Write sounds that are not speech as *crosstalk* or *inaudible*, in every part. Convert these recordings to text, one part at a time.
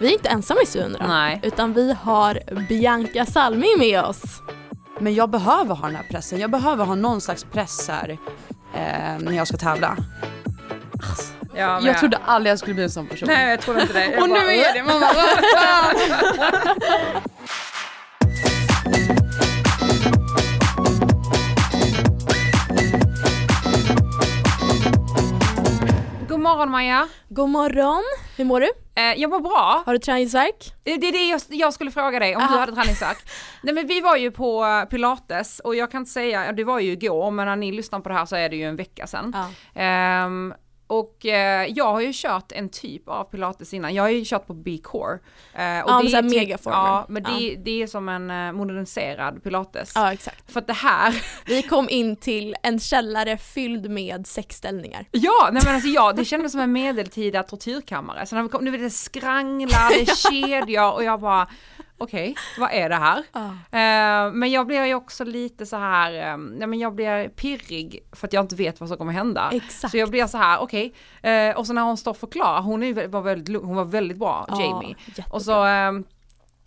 Vi är inte ensamma i. Nej. Utan vi har Bianca Salming med oss. Men jag behöver ha den här pressen. Jag behöver ha någon slags press här eh, när jag ska tävla. Ja, men Jag trodde aldrig jag skulle bli en sån person. Nej jag trodde inte det. Jag *laughs* Och nu är det mamma. God morgon Maja. God morgon, hur mår du? Eh, jag mår bra. Har du träningsvärk? Det är det jag, jag skulle fråga dig om Aha. du hade träningsvärk. *laughs* Nej men vi var ju på eh, pilates och jag kan inte säga, det var ju igår men när ni lyssnar på det här så är det ju en vecka sedan. Ja. Ehm, och eh, jag har ju kört en typ av pilates innan, jag har ju kört på B-core. Eh, och Ja, det är typ- megaformer. Ja men Ja. Det, det är som en eh, moderniserad pilates. Ja exakt. För att det här, *laughs* Vi kom in till en källare fylld med sexställningar. ja nej men alltså ja, det kändes som en medeltida tortyrkammare. Så när vi kom, nu är det skranglar, det är *laughs* kedjor och jag bara okej, vad är det här? Eh, men jag blir ju också lite så här, eh, nej men jag blir pirrig för att jag inte vet vad som kommer hända. Exakt. Så jag blir så här, okej, eh, och så när hon står och förklarar, hon är, var väldigt, hon var väldigt bra, Ja, Jamie. jättebra. Och så, eh,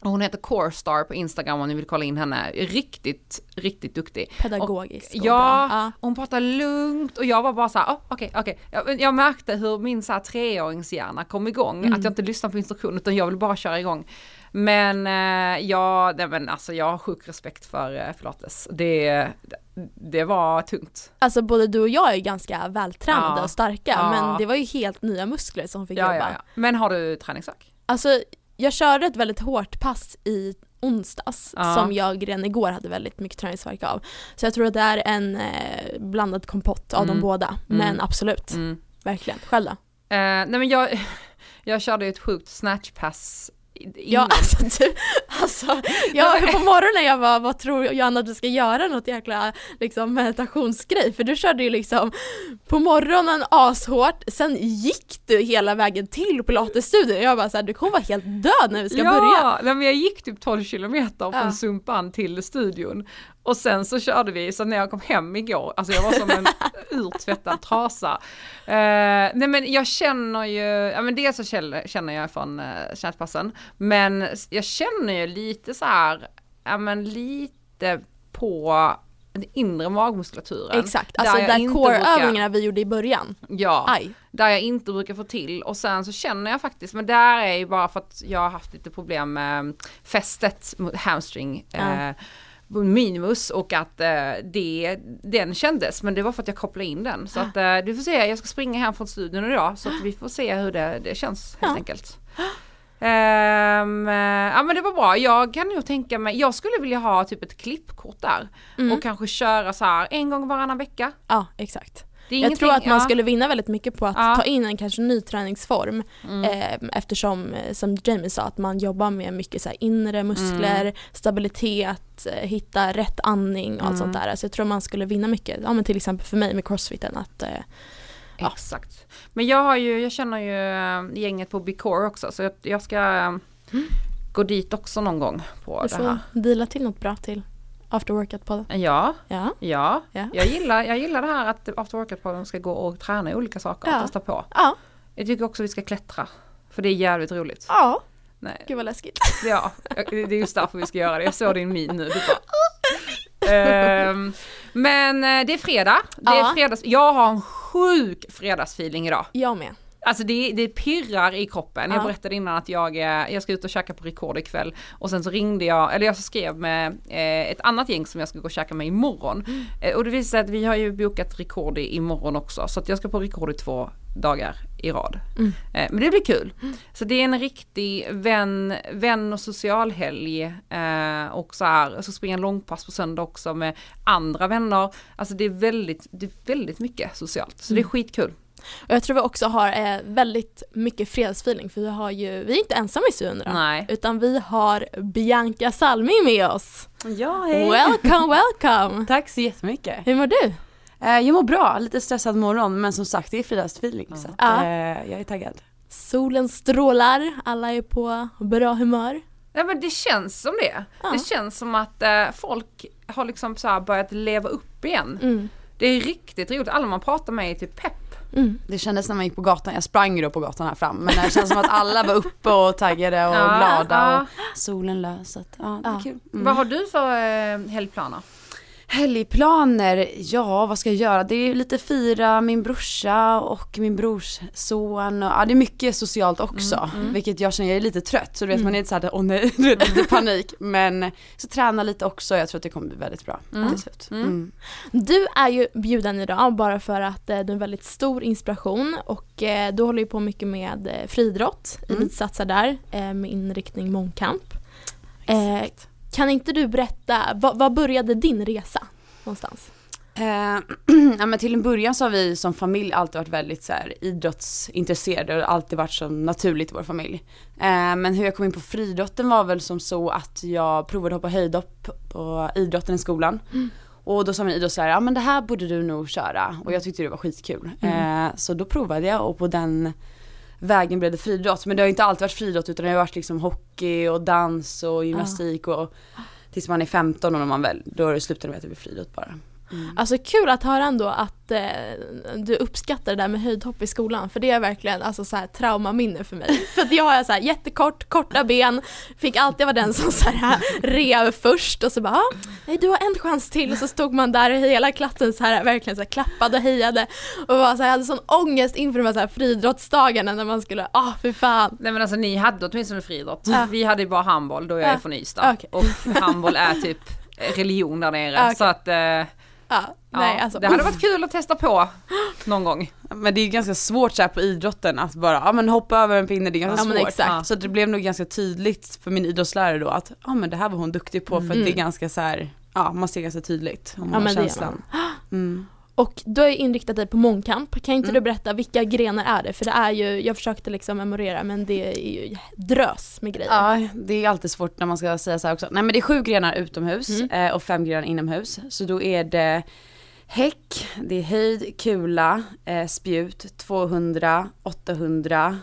hon heter Corestar på Instagram om ni vill kolla in henne, riktigt, riktigt duktig. Pedagogisk och Ja, bra. Hon pratar lugnt och jag var bara så här, oh, okej, okej. Jag, jag märkte hur min så här treåringshjärna kom igång, Mm. att jag inte lyssnar på instruktion utan jag vill bara köra igång. Men eh, ja, nej, men alltså jag har sjuk respekt för eh, pilates. Det, det var tungt. Alltså både du och jag är ganska vältränade Ja. och starka Ja. men det var ju helt nya muskler som fick Ja, jobba. ja. Men har du träningsvärk? Alltså jag körde ett väldigt hårt pass i onsdags Ja. som jag redan igår hade väldigt mycket träningsvärk av. Så jag tror att det är en eh, blandad kompott av Mm. de båda. Men absolut, Mm. verkligen. Själv då? Eh, nej men jag, *laughs* jag körde ett sjukt snatchpass innan. Ja alltså du, alltså, *laughs* jag, på morgonen jag var vad tror Johanna att du ska göra något jäkla liksom, meditationsgrej? För du körde ju liksom på morgonen ashårt, sen gick du hela vägen till pilatesstudion jag bara såhär, du kommer vara helt död när vi ska ja, börja. nej, men jag gick typ 12 kilometer från Ja. Sumpan till studion. Och sen så körde vi, så när jag kom hem igår, alltså jag var som en *laughs* urtvättad trasa. Eh, nej men jag känner ju, ja men dels så känner, jag från uh, snatchpassen, men jag känner ju lite så här, ja men lite på den inre magmuskulaturen. Exakt, alltså där inte core-övningarna vi gjorde i början. Ja, Aj. där jag inte brukar få till och sen så känner jag faktiskt, men där är ju bara för att jag har haft lite problem med fästet mot hamstring. Ja. Eh, minimus och att eh, det, den kändes men det var för att jag kopplade in den. Så att eh, du får se, jag ska springa hem från studion idag så att vi får se hur det, det känns helt Ja. enkelt. Ehm, eh, ja men det var bra, jag kan nog tänka mig, jag skulle vilja ha typ ett klippkort där Mm. och kanske köra så här en gång varannan vecka. Ja, exakt. Jag tror att man ja. skulle vinna väldigt mycket på att Ja. ta in en kanske ny träningsform Mm. eh, eftersom, som Jamie sa, att man jobbar med mycket så inre muskler, Mm. stabilitet, eh, hitta rätt andning och allt sånt där. Så jag tror man skulle vinna mycket, ja men till exempel för mig med crossfiten att eh, Ja. Exakt. Men jag har ju, jag känner ju äh, gänget på Bicore också så jag, jag ska äh, gå dit också någon gång på du det får här. deala till något bra till after workout-podden. Ja, Ja. ja, Ja. Jag, gillar, jag gillar det här att after workout-podden ska gå och träna i olika saker och Ja. testa på. Ja. Jag tycker också vi ska klättra. För det är jävligt roligt. Ja. Nej, Gud vad läskigt. ja, det är just därför vi ska göra det. Jag såg din min nu. Du *laughs* Ehm, men eh, det är fredag. Det är fredags. Jag har en sjuk fredagsfeeling idag. Jag med. Alltså det, det pirrar i kroppen. Jag Ja. berättade innan att jag, eh, jag ska ut och käka på rekord ikväll och sen så ringde jag, eller jag skrev med eh, ett annat gäng som jag ska gå och käka med imorgon. Mm. Eh, och det visar sig att vi har ju bokat rekord imorgon också så att jag ska på rekord i två dagar i rad. Mm. Eh, men det blir kul. Så det är en riktig vän, vän och socialhelg eh, och så här, så springer en långpass på söndag också med andra vänner. Alltså det är väldigt, det är väldigt mycket socialt så det Mm. är skitkul. Och jag tror vi också har eh, väldigt mycket fredagsfeeling för vi har ju, vi är inte ensamma i. Nej. Utan vi har Bianca Salming med oss. Ja, Welcome, welcome! *laughs* Tack så jättemycket. Hur mår du? Eh, jag mår bra, lite stressad morgon men som sagt det är fredagsfeeling så att, Ja. eh, jag är taggad. Solen strålar, alla är på bra humör. Ja men det känns som det. Ja. Det känns som att eh, folk har liksom så här börjat leva upp igen. Mm. Det är riktigt roligt, alla man pratar med är typ pepp. Mm. Det kändes när man gick på gatan, jag sprang ju då på gatan här fram, men det kändes som att alla var uppe och taggade och Ja, glada ja. och solen lös. Så att, ja, det är Ja. kul. Mm. Vad har du för eh, helgplaner? Helgplaner, ja vad ska jag göra? Det är lite fira min brorsa och min brors son och ja, det är mycket socialt också. Vilket jag känner, jag är lite trött så du vet man är lite såhär, åh nej, *laughs* du vet, lite panik. Men så träna lite också, jag tror att det kommer bli väldigt bra till slut. Mm. Du är ju bjuden idag bara för att eh, du är en väldigt stor inspiration och eh, du håller ju på mycket med eh, friidrott, Mm. elitsatsar där eh, med inriktning mångkamp. Eh, kan inte du berätta, vad vad började din resa någonstans? Eh, *clears throat* ja, men till en början så har vi som familj alltid varit väldigt så här, idrottsintresserade och det har alltid varit så naturligt i vår familj. Eh, men hur jag kom in på friidrotten var väl som så att jag provade hoppa höjdhopp på idrotten i skolan. Och då sa min idrottslärare, ja men det här borde du nog köra. Och jag tyckte det var skitkul. Eh, så då provade jag och på den vägen blev det friidrott. Men det har inte alltid varit friidrott utan det har varit liksom hockey och dans och gymnastik och tills man är 15 och när man väl, då slutar det med att det blir friidrott bara. Alltså kul att höra ändå att eh, du uppskattar det där med höjdhopp i skolan för det är verkligen alltså, så här, traumaminne för mig. *laughs* För att jag har så här, jättekort, korta ben, fick alltid vara den som så här, rev först och så bara ah, nej du har en chans till och så stod man där och hela klassen så här, verkligen så här, klappade och hejade och var så här, jag hade sån ångest inför de här, så här friidrottsdagarna när man skulle, ah för fan. Nej men alltså ni hade åtminstone friidrott. Ja. Vi hade ju bara handboll då jag Ja. är från Ystad. Okej. Och handboll är typ *laughs* religion där nere. Okej. Så att eh, Ja, ja, nej, alltså, det hade varit kul att testa på någon gång. Men det är ju ganska svårt så här på idrotten att bara, ja men hoppa över en pinne, det är ganska Ja, men svårt. exakt. Ja. Så det blev nog ganska tydligt för min idrottslärare då att, ja men det här var hon duktig på för att det är ganska så här, ja man ser ganska tydligt om Ja, man har det gör känslan. Mm. Och du har ju inriktat dig på mångkamp. Kan inte Mm. du berätta vilka grenar är det? För det är ju, jag försökte liksom memorera men det är ju drös med grejer. Ja, det är alltid svårt när man ska säga så här också. Nej men det är sju grenar utomhus Mm. eh, och fem grenar inomhus. Så då är det häck, det är höjd, kula, eh, spjut, 200, 800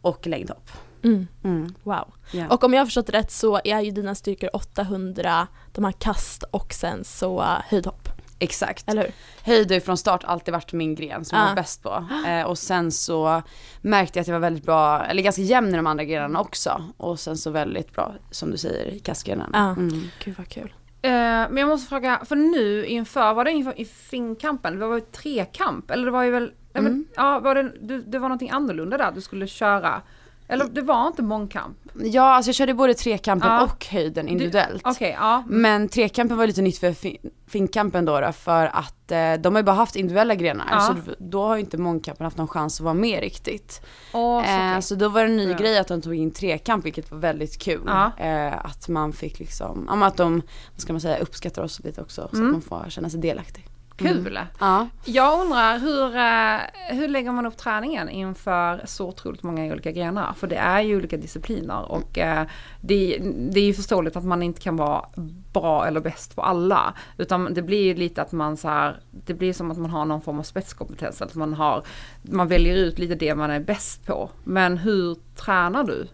och längdhopp. Mm. Mm. Wow. Ja. Och om jag har förstått rätt så är ju dina styrkor 800, de har kast och sen så uh, höjdhopp. Exakt. Eller hur? Höjd har ju från start alltid varit min gren som jag Ja. var bäst på. Eh, och sen så märkte jag att jag var väldigt bra, eller ganska jämn i de andra grenarna också. Och sen så väldigt bra, som du säger, i kastgrenen. Ja. Mm. Gud vad kul. Eh, men jag måste fråga, för nu inför, var det inför i finkampen? Det var ju trekamp, eller det var ju väl, nej, men, Mm. ja var det, du, det var någonting annorlunda där du skulle köra? Eller det var inte mångkamp? Ja, alltså jag körde både trekampen Ja. och höjden individuellt. Okej, ja. Men trekampen var lite nytt för fin- finkampen då, då för att eh, de har ju bara haft individuella grenar Ja. så då har ju inte mångkampen haft någon chans att vara med riktigt. Åh, så eh, okej. så då var det en ny grej att de tog in trekamp vilket var väldigt kul. Eh, att man fick liksom, att de, vad ska man säga, uppskattar oss lite också så Mm. att man får känna sig delaktig. Kul! Ja. Jag undrar hur, eh, hur lägger man upp träningen inför så otroligt många olika grenar? För det är ju olika discipliner och eh, det, det är ju förståeligt att man inte kan vara bra eller bäst på alla. Utan det blir ju lite att man så här, det blir som att man har någon form av spetskompetens. Att man, har, man väljer ut lite det man är bäst på. Men hur tränar du?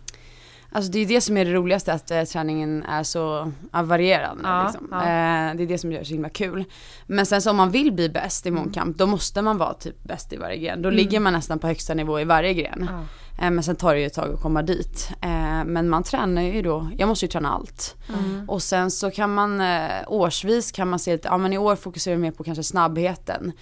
Alltså det är det som är det roligaste att eh, träningen är så ja, varierande. Ja, liksom. ja. Eh, det är det som gör det så himla kul. Men sen så om man vill bli bäst i Mm. mångkamp då måste man vara typ bäst i varje gren. Då ligger man nästan på högsta nivå i varje gren. Eh, men sen tar det ju ett tag att komma dit. Eh, men man tränar ju då, jag måste ju träna allt. Mm. Och sen så kan man eh, årsvis kan man se att ja men i år fokuserar vi mer på kanske snabbheten.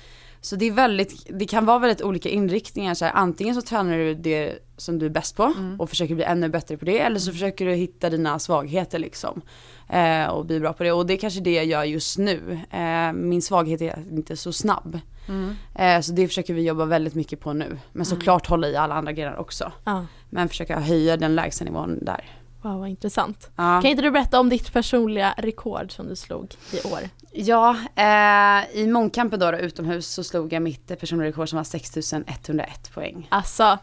Så det är väldigt, det kan vara väldigt olika inriktningar. Så här, antingen så tränar du det som du är bäst på Mm. och försöker bli ännu bättre på det. Eller så försöker du hitta dina svagheter liksom. Eh, och bli bra på det. Och det är kanske det jag gör just nu. Eh, min svaghet är inte så snabb. Mm. Eh, så det försöker vi jobba väldigt mycket på nu. Men såklart hålla i alla andra grenar också. Ja. Men försöka höja den lägsta nivån där. Wow vad intressant. Ja, Kan inte du berätta om ditt personliga rekord som du slog i år? ja eh, i mångkampen då, då utomhus så slog jag mitt personliga rekord som var 6101 poäng. Alltså,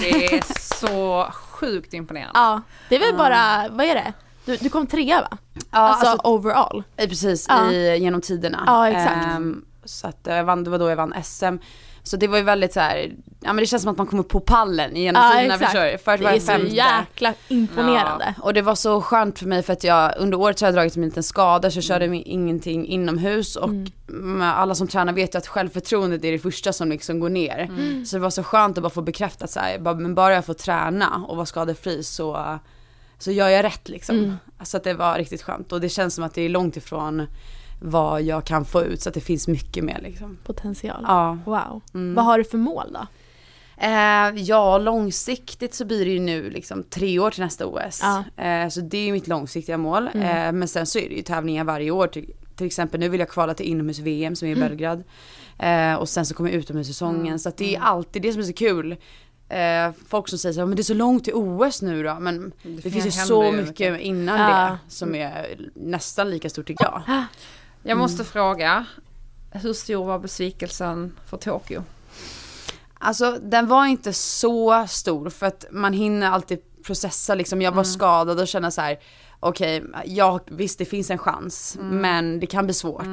Det är så sjukt imponerande. ja. Det är väl bara, vad är det? Du, du kom trea va? Ja, alltså, alltså, overall. eh, precis Ja. i, genom tiderna. Ja, exakt. Ehm, så att jag vann, det var då jag vann SM. Så det var ju väldigt så här, ja men det känns som att man kommer på pallen genom Ja, tiderna exakt. förstår. Först Det var är jag så femte. jäkla imponerande. Och det var så skönt för mig för att jag under året så har jag dragit en liten skada så jag körde Mm. ingenting inomhus och med alla som tränar vet ju att självförtroendet är det första som liksom går ner. Mm. Så det var så skönt att bara få bekräftat så här, bara, men bara jag får träna och vara skadefri så, så gör jag rätt liksom. Mm. Så att det var riktigt skönt och det känns som att det är långt ifrån vad jag kan få ut så att det finns mycket mer liksom. Potential. Ja. Wow. Mm. Vad har du för mål då? Eh, ja, långsiktigt så blir det ju nu liksom tre år till nästa OS. Ja. Eh, så det är ju mitt långsiktiga mål. Mm. Eh, men sen så är det ju tävlingar varje år. Till, till exempel nu vill jag kvala till inomhus-VM som är i Mm. Belgrad. Eh, och sen så kommer utomhussäsongen. Mm. Så det är alltid det som är så kul. Eh, folk som säger så här, men det är så långt till OS nu då. Men det, finns ju så mycket innan Ja. det som är nästan lika stort tycker jag. Jag måste fråga, hur stor var besvikelsen för Tokyo? Alltså den var inte så stor för att man hinner alltid processa liksom. Jag var Mm. skadad och känna så här: okej, ja visst det finns en chans Mm. men det kan bli svårt.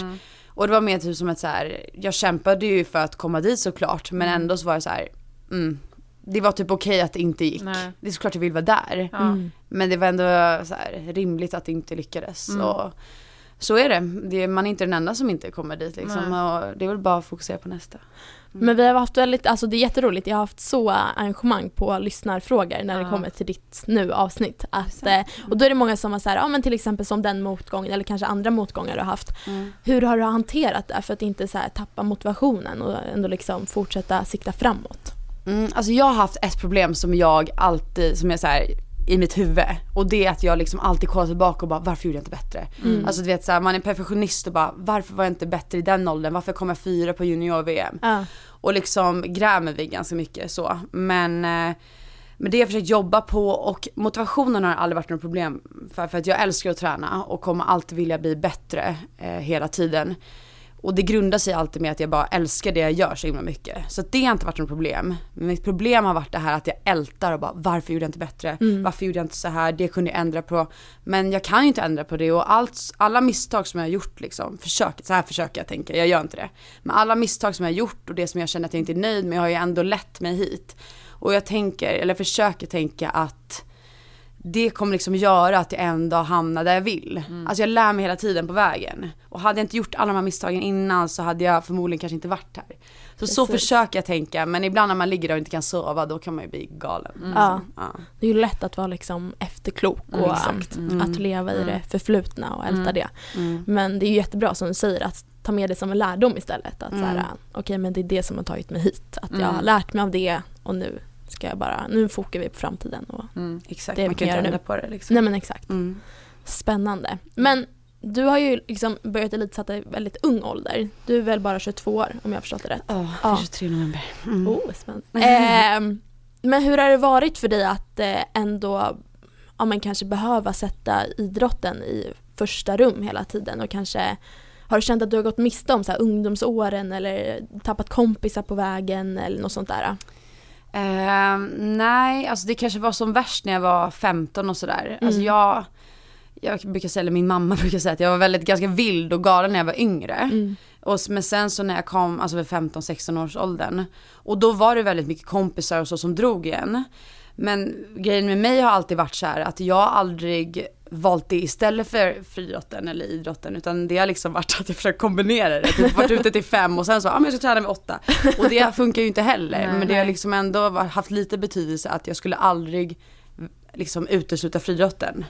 Och det var mer typ som att så här, jag kämpade ju för att komma dit såklart men Mm. ändå så var det så här, mm, det var typ okej att det inte gick. Nej. Det är såklart jag vill vara där. Mm. Men det var ändå så här, rimligt att det inte lyckades. Mm. Och så är det. det. Man är inte den enda som inte kommer dit liksom. Och det är väl bara att fokusera på nästa. Men vi har haft väldigt, alltså det är jätteroligt, jag har haft så engagemang på lyssnarfrågor när det Ja. kommer till ditt nu avsnitt. Att, eh, och då är det många som har så här, ja men till exempel som den motgången eller kanske andra motgångar du har haft. Mm. Hur har du hanterat det för att inte så här, tappa motivationen och ändå liksom fortsätta sikta framåt? Mm, alltså jag har haft ett problem som jag alltid, som är så här i mitt huvud och det är att jag liksom alltid kollar tillbaka och bara varför gjorde jag inte bättre? Mm. Alltså du vet såhär man är perfektionist och bara varför var jag inte bättre i den åldern? Varför kom jag fyra på junior-VM? Ja. Och liksom grämer vi ganska mycket så. Men, eh, men det har jag försökt jobba på och motivationen har aldrig varit något problem. För, för att jag älskar att träna och kommer alltid vilja bli bättre eh, hela tiden. Och det grundar sig alltid med att jag bara älskar det jag gör så himla mycket. Så det har inte varit något problem. Men mitt problem har varit det här att jag ältar och bara varför gjorde jag inte bättre? Mm. Varför gjorde jag inte så här? Det kunde jag ändra på. Men jag kan ju inte ändra på det och allt, alla misstag som jag har gjort liksom, försök, så här försöker jag tänka, jag gör inte det. Men alla misstag som jag har gjort och det som jag känner att jag inte är nöjd med har ju ändå lett mig hit. Och jag tänker, eller försöker tänka att det kommer liksom göra att jag en dag hamnar där jag vill. Alltså jag lär mig hela tiden på vägen. Och hade jag inte gjort alla de här misstagen innan så hade jag förmodligen kanske inte varit här. Så så Precis. försöker jag tänka, men ibland när man ligger där och inte kan sova då kan man ju bli galen. Ja. Ja. Det är ju lätt att vara liksom efterklok och exakt. um, att leva i det förflutna och älta det. Mm. Men det är ju jättebra som du säger att ta med det som en lärdom istället. Att så här, Mm. okej men det är det som har tagit mig hit. Att jag Mm. har lärt mig av det och nu ska jag bara, nu fokar vi på framtiden. Och, Mm. Exakt, Det man kan inte nu. på det liksom. nej men exakt, Mm. spännande. Men du har ju liksom börjat elitsatta i väldigt ung ålder. Du är väl bara 22 år om jag har förstått det rätt? Ja, Ja. 23 november. Mm. Oh, spännande. Ehm, men hur har det varit för dig att eh, ändå, ja men kanske behöva sätta idrotten i första rum hela tiden och kanske har du känt att du har gått miste om så ungdomsåren eller tappat kompisar på vägen eller något sånt där? Ehm, nej, alltså det kanske var som värst när jag var 15 och sådär. Alltså Mm. jag, jag brukar säga, eller min mamma *laughs* brukar säga att jag var väldigt ganska vild och galen när jag var yngre. Mm. Och, men sen så när jag kom, alltså vid 15-16 års åldern. Och då var det väldigt mycket kompisar och så som drog igen. Men grejen med mig har alltid varit så här att jag aldrig valt det istället för friidrotten eller idrotten utan det har liksom varit att jag försökt kombinera det. Typ varit ute till fem och sen så, ja men jag ska träna vid åtta. Och det funkar ju inte heller. Nej. men det har liksom ändå haft lite betydelse att jag skulle aldrig liksom utesluta friidrotten.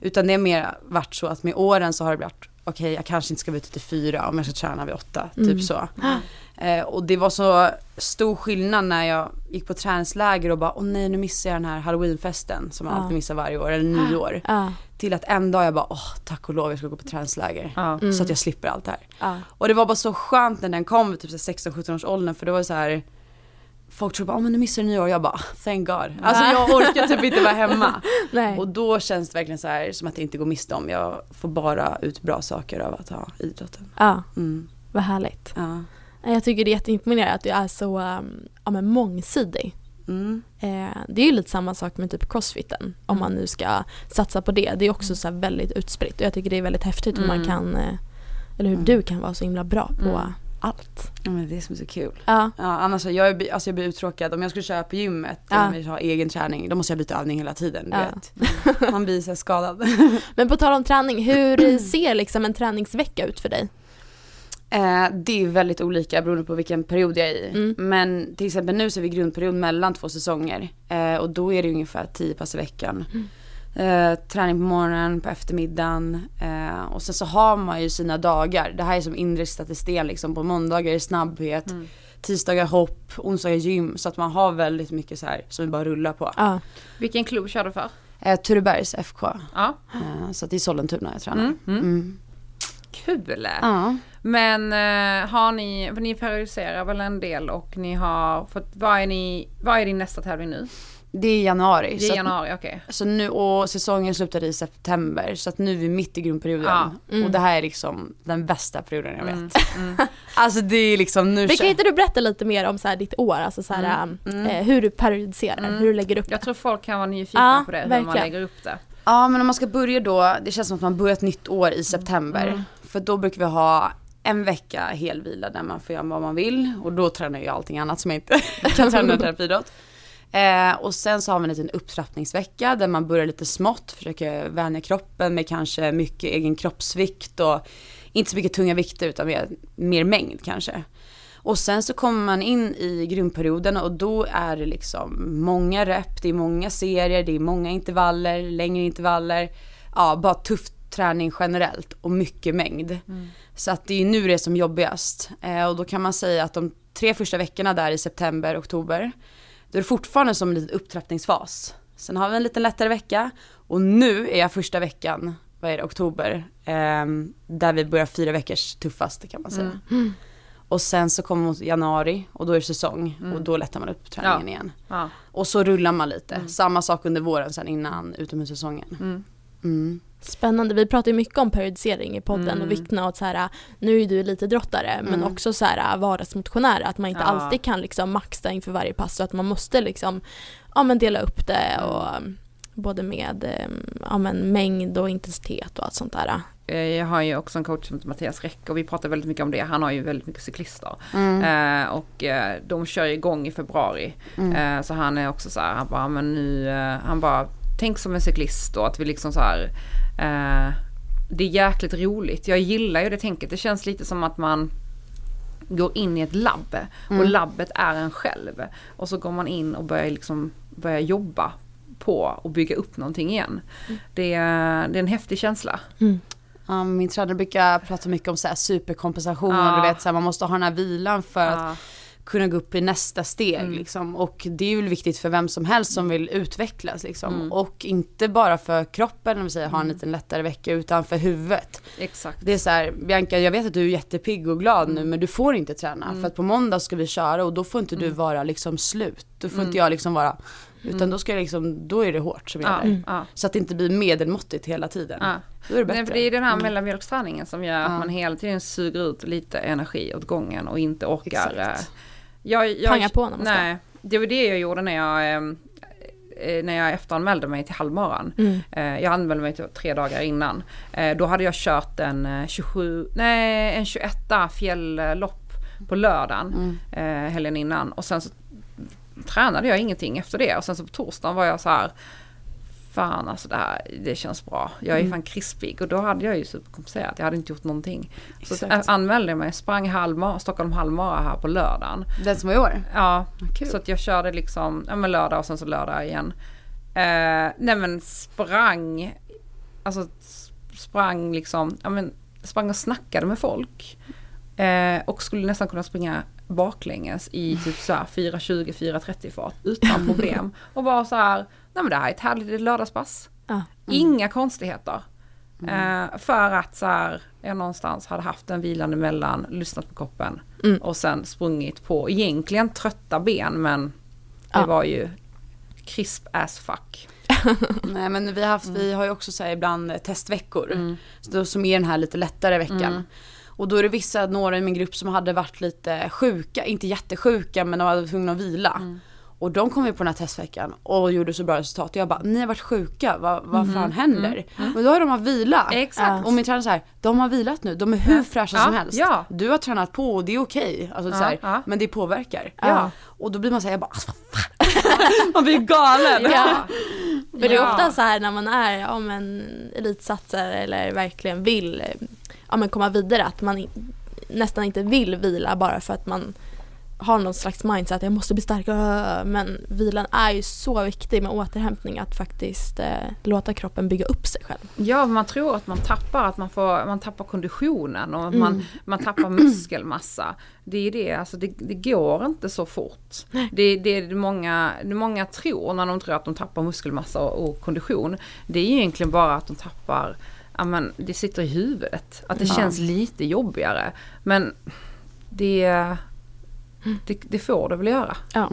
Utan det har mer varit så att med åren så har det varit okej jag kanske inte ska vara ute till fyra om jag ska träna vid åtta. Mm. Typ så. *gasps* Eh, och det var så stor skillnad när jag gick på träningsläger och bara åh nej nu missar jag den här halloweenfesten som man Ja. alltid missar varje år, eller *gasps* nyår. Ja, Till att en dag jag bara åh tack och lov jag ska gå på träningsläger. Ja. Mm. Så att jag slipper allt det här. Och det var bara så skönt när den kom vid typ 16-17 års åldern för det var så här Folk tror bara, åh men nu missar du nyår. Jag bara, thank God. Alltså jag orkar typ inte vara hemma. *laughs* Och då känns det verkligen så här som att jag inte går miste om. Jag får bara ut bra saker av att ha idrotten. Ja, Mm. vad härligt. Ja. Jag tycker det är jätteimponerande att du är så um, ja, men mångsidig. Mm. Eh, det är ju lite samma sak med typ crossfiten. Om Mm. man nu ska satsa på det. Det är också så här väldigt utspritt och jag tycker det är väldigt häftigt hur man Mm. kan, eh, eller hur Mm. du kan vara så himla bra på Mm. Allt. Ja men det är som är så kul. Ja. Ja, annars jag, är- alltså jag blir uttråkad om jag skulle köra på gymmet Ja. och vi har egen träning, då måste jag byta övning hela tiden. Ja. vet. *laughs* Man blir så skadad. *laughs* Men på tal om träning, hur ser liksom en träningsvecka ut för dig? Eh, det är väldigt olika beroende på vilken period jag är i. Mm. Men till exempel nu så är vi grundperiod mellan två säsonger. Eh, och då är det ungefär 10 pass i veckan. Eh, träning på morgonen, på eftermiddagen. Eh, och sen så har man ju sina dagar. Det här är som inristat i sten liksom. På måndagar är snabbhet. Tisdagar hopp, onsdagar gym. Så att man har väldigt mycket så här som vi bara rullar på. Ja. Vilken klubb kör du för? Eh, Turebergs FK. Ja. Eh, så att det är Sollentuna jag tränar. Mm, mm. Mm. Kul! Ja. Men eh, har ni, för ni periodiserar väl en del och ni har fått, vad är ni, vad är din nästa tävling nu? Det är januari. Det är januari, okej. Så nu, och säsongen slutade i september så att nu är vi mitt i grundperioden. Ja, mm. Och det här är liksom den bästa perioden jag vet. Mm, mm. *laughs* Alltså det är liksom nu Men kan inte du berätta lite mer om så här ditt år, alltså så här, Mm. eh, hur du periodiserar, Mm. hur du lägger upp Jag det? tror folk kan vara nyfikna Ja, på det, hur man verkligen. lägger upp det. Ja men om man ska börja då, det känns som att man börjar ett nytt år i september. Mm. För då brukar vi ha en vecka helvila där man får göra vad man vill och då tränar jag allting annat som jag inte *laughs* kan träna *laughs* i terapiidrott. Eh, och sen så har vi en liten upptrappningsvecka där man börjar lite smått, försöker vänja kroppen med kanske mycket egen kroppsvikt och inte så mycket tunga vikter utan mer, mer mängd kanske. Och sen så kommer man in i grundperioden och då är det liksom många rep, det är många serier, det är många intervaller, längre intervaller. Ja, bara tuff träning generellt och mycket mängd. Så att det är nu det är som jobbigast. Eh, och då kan man säga att de tre första veckorna där i september, oktober, då är det fortfarande som en liten upptrappningsfas. Sen har vi en liten lättare vecka och nu är jag första veckan, vad är det, oktober, ehm, där vi börjar fyra veckors tuffaste kan man säga. Och sen så kommer mot januari och då är det säsong och då lättar man upp träningen Ja. igen. Ja. Och så rullar man lite. Samma sak under våren sen innan utomhussäsongen. Mm. Mm. Spännande, vi pratar ju mycket om periodisering i podden Mm. och vikten av att så här, nu är du lite drottare men Mm. också så här vardagsmotionär, att man inte Ja. alltid kan liksom maxa inför varje pass så att man måste liksom, ja men dela upp det och um, både med eh, ja, men mängd och intensitet och allt sånt där. Eh, Jag har ju också en coach som heter Mattias Räck och vi pratar väldigt mycket om det. Han har ju väldigt mycket cyklister. Mm. Eh, och eh, de kör igång i februari. Eh, så han är också så här, han bara, men nu, eh, han bara, tänk som en cyklist då, att vi liksom så här, eh, det är jäkligt roligt. Jag gillar ju det tänket. Det känns lite som att man går in i ett labb och labbet är en själv. Och så går man in och börjar liksom, börjar jobba på och bygga upp någonting igen. Det, är, det är en häftig känsla. Ja, min tränare brukar prata mycket om så här superkompensation Ja. och du vet så här, man måste ha den här vilan för att Ja. Kunna gå upp i nästa steg Mm. liksom. Och det är ju viktigt för vem som helst som vill utvecklas liksom. Mm. Och inte bara för kroppen, om vi säger ha en liten lättare vecka, utan för huvudet. Exakt. Det är så här, Bianca jag vet att du är jättepigg och glad Mm. nu men du får inte träna. För att på måndag ska vi köra och då får inte Mm. du vara liksom slut. Då får inte jag liksom vara, utan då ska jag liksom, då är det hårt som Ja, gäller. ja, Så att det inte blir medelmåttigt hela tiden. ja. Då är det bättre. Nej, för det är den här mellanmjölksträningen som gör att Ja. man hela tiden suger ut lite energi åt gången och inte orkar. Exakt. Jag, jag, Panga på när man ska. Nej, det var det jag gjorde när jag, eh, eh, när jag efteranmälde mig till halvmaran. Mm. Eh, Jag anmälde mig till tre dagar innan. Eh, Då hade jag kört en eh, 27, nej en 21 fjälllopp på lördagen Mm. helgen innan. Och sen så tränade jag ingenting efter det. Och sen så på torsdagen var jag så här Fan alltså det här, det känns bra. Jag är Mm. fan krispig och då hade jag ju superkompenserat. Jag hade inte gjort någonting. Så Exakt. jag anmälde mig, sprang halvmara, Stockholm halvmara här på lördagen. Den som var i år? Ja, Kul. så att jag körde liksom, ja men lördag och sen så lördag igen. Eh, nej men sprang, alltså sprang liksom, ja men sprang och snackade med folk. Eh, och skulle nästan kunna springa baklänges i typ så här 4.20, 4.30 fart utan *laughs* problem. Och bara så här, nej men det här är ett härligt lördagspass. Ja. Inga konstigheter. Eh, för att så här, jag någonstans hade haft en vilande mellan, lyssnat på kroppen Mm. och sen sprungit på egentligen trötta ben men det Ja. var ju crisp as fuck. *laughs* Nej men vi har, haft, vi har ju också så här ibland testveckor. Så då, som är den här lite lättare veckan. Och då är det vissa, några i min grupp som hade varit lite sjuka, inte jättesjuka men de hade varit tvungna att vila. Och de kom ju på den här testveckan och gjorde så bra resultat. Och jag bara, ni har varit sjuka, vad, vad fan händer? Men då har de har vilat. Exakt. Och min tränare så här, de har vilat nu, de är hur fräscha Ja, som helst. ja. Du har tränat på och det är okej. Alltså, så här, ja. Men det påverkar. Ja. Och då blir man såhär, jag bara, alltså, vad fan. *laughs* man blir galen. Ja. För det är ofta så här när man är ja, men, elitsatsare eller verkligen vill ja, men komma vidare att man nästan inte vill vila bara för att man har någon slags mindset att jag måste bli starkare. Men vilan är ju så viktig med återhämtning att faktiskt eh, låta kroppen bygga upp sig själv. Ja, man tror att man tappar, att man, får, man tappar konditionen och Mm. man, man tappar muskelmassa. Det är det, alltså det, det går inte så fort. Det, det är många, det många tror när de tror att de tappar muskelmassa och, och kondition. Det är ju egentligen bara att de tappar, ja men det sitter i huvudet. Att det Ja. känns lite jobbigare. Men det, det, det får det väl göra. Ja.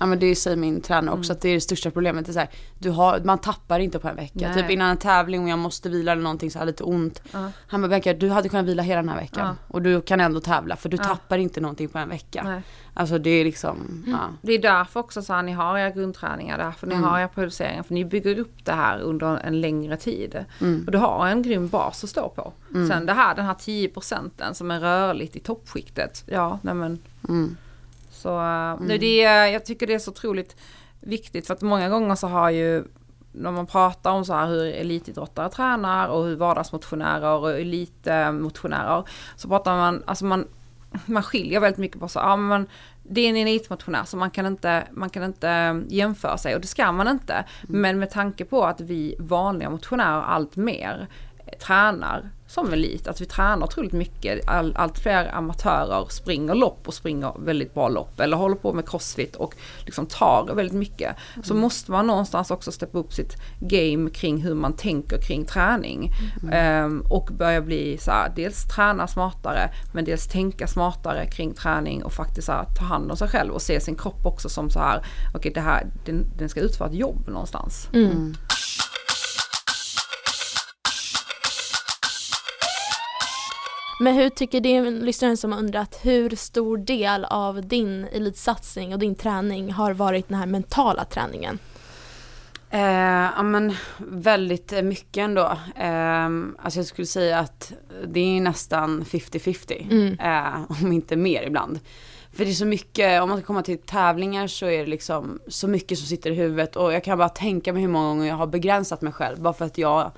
Ja men det säger min tränare också Mm. att det är det största problemet. Det är så här, du har, man tappar inte på en vecka. Nej. Typ innan en tävling och jag måste vila eller någonting så här lite ont. Ja. Han bara Bianca du hade kunnat vila hela den här veckan. Ja. Och du kan ändå tävla för du Ja. tappar inte någonting på en vecka. Nej. Alltså det är liksom, ja. Det är därför också så här, ni har era grundträningar, därför ni Mm. har era periodiseringar, för ni bygger upp det här under en längre tid. Mm. Och du har en grym bas att stå på. Sen det här, den här 10 procenten som är rörligt i toppskiktet, ja nej men Mm. Så mm. det är, jag tycker det är så otroligt viktigt för att många gånger så har ju när man pratar om så här hur elitidrottare tränar och hur vardagsmotionärer och elitmotionärer så pratar man, alltså man, man skiljer väldigt mycket på så, ja men det är en elitmotionär så man kan inte, man kan inte jämföra sig och det ska man inte. Men med tanke på att vi vanliga motionärer allt mer tränar som elit, att vi tränar otroligt mycket. All, allt fler amatörer springer lopp och springer väldigt bra lopp eller håller på med crossfit och liksom tar väldigt mycket. Så måste man någonstans också steppa upp sitt game kring hur man tänker kring träning. Ehm, och börja bli så här, dels träna smartare men dels tänka smartare kring träning och faktiskt så här, ta hand om sig själv och se sin kropp också som så här, okej det här, den, den ska utföra ett jobb någonstans. Mm. Men hur tycker din lyssnare som har undrat hur stor del av din elitsatsning och din träning har varit den här mentala träningen? Eh, ja men väldigt mycket ändå. Eh, alltså jag skulle säga att det är nästan 50-50. Mm. Eh, om inte mer ibland. För det är så mycket, om man ska komma till tävlingar så är det liksom så mycket som sitter i huvudet och jag kan bara tänka mig hur många gånger jag har begränsat mig själv bara för att jag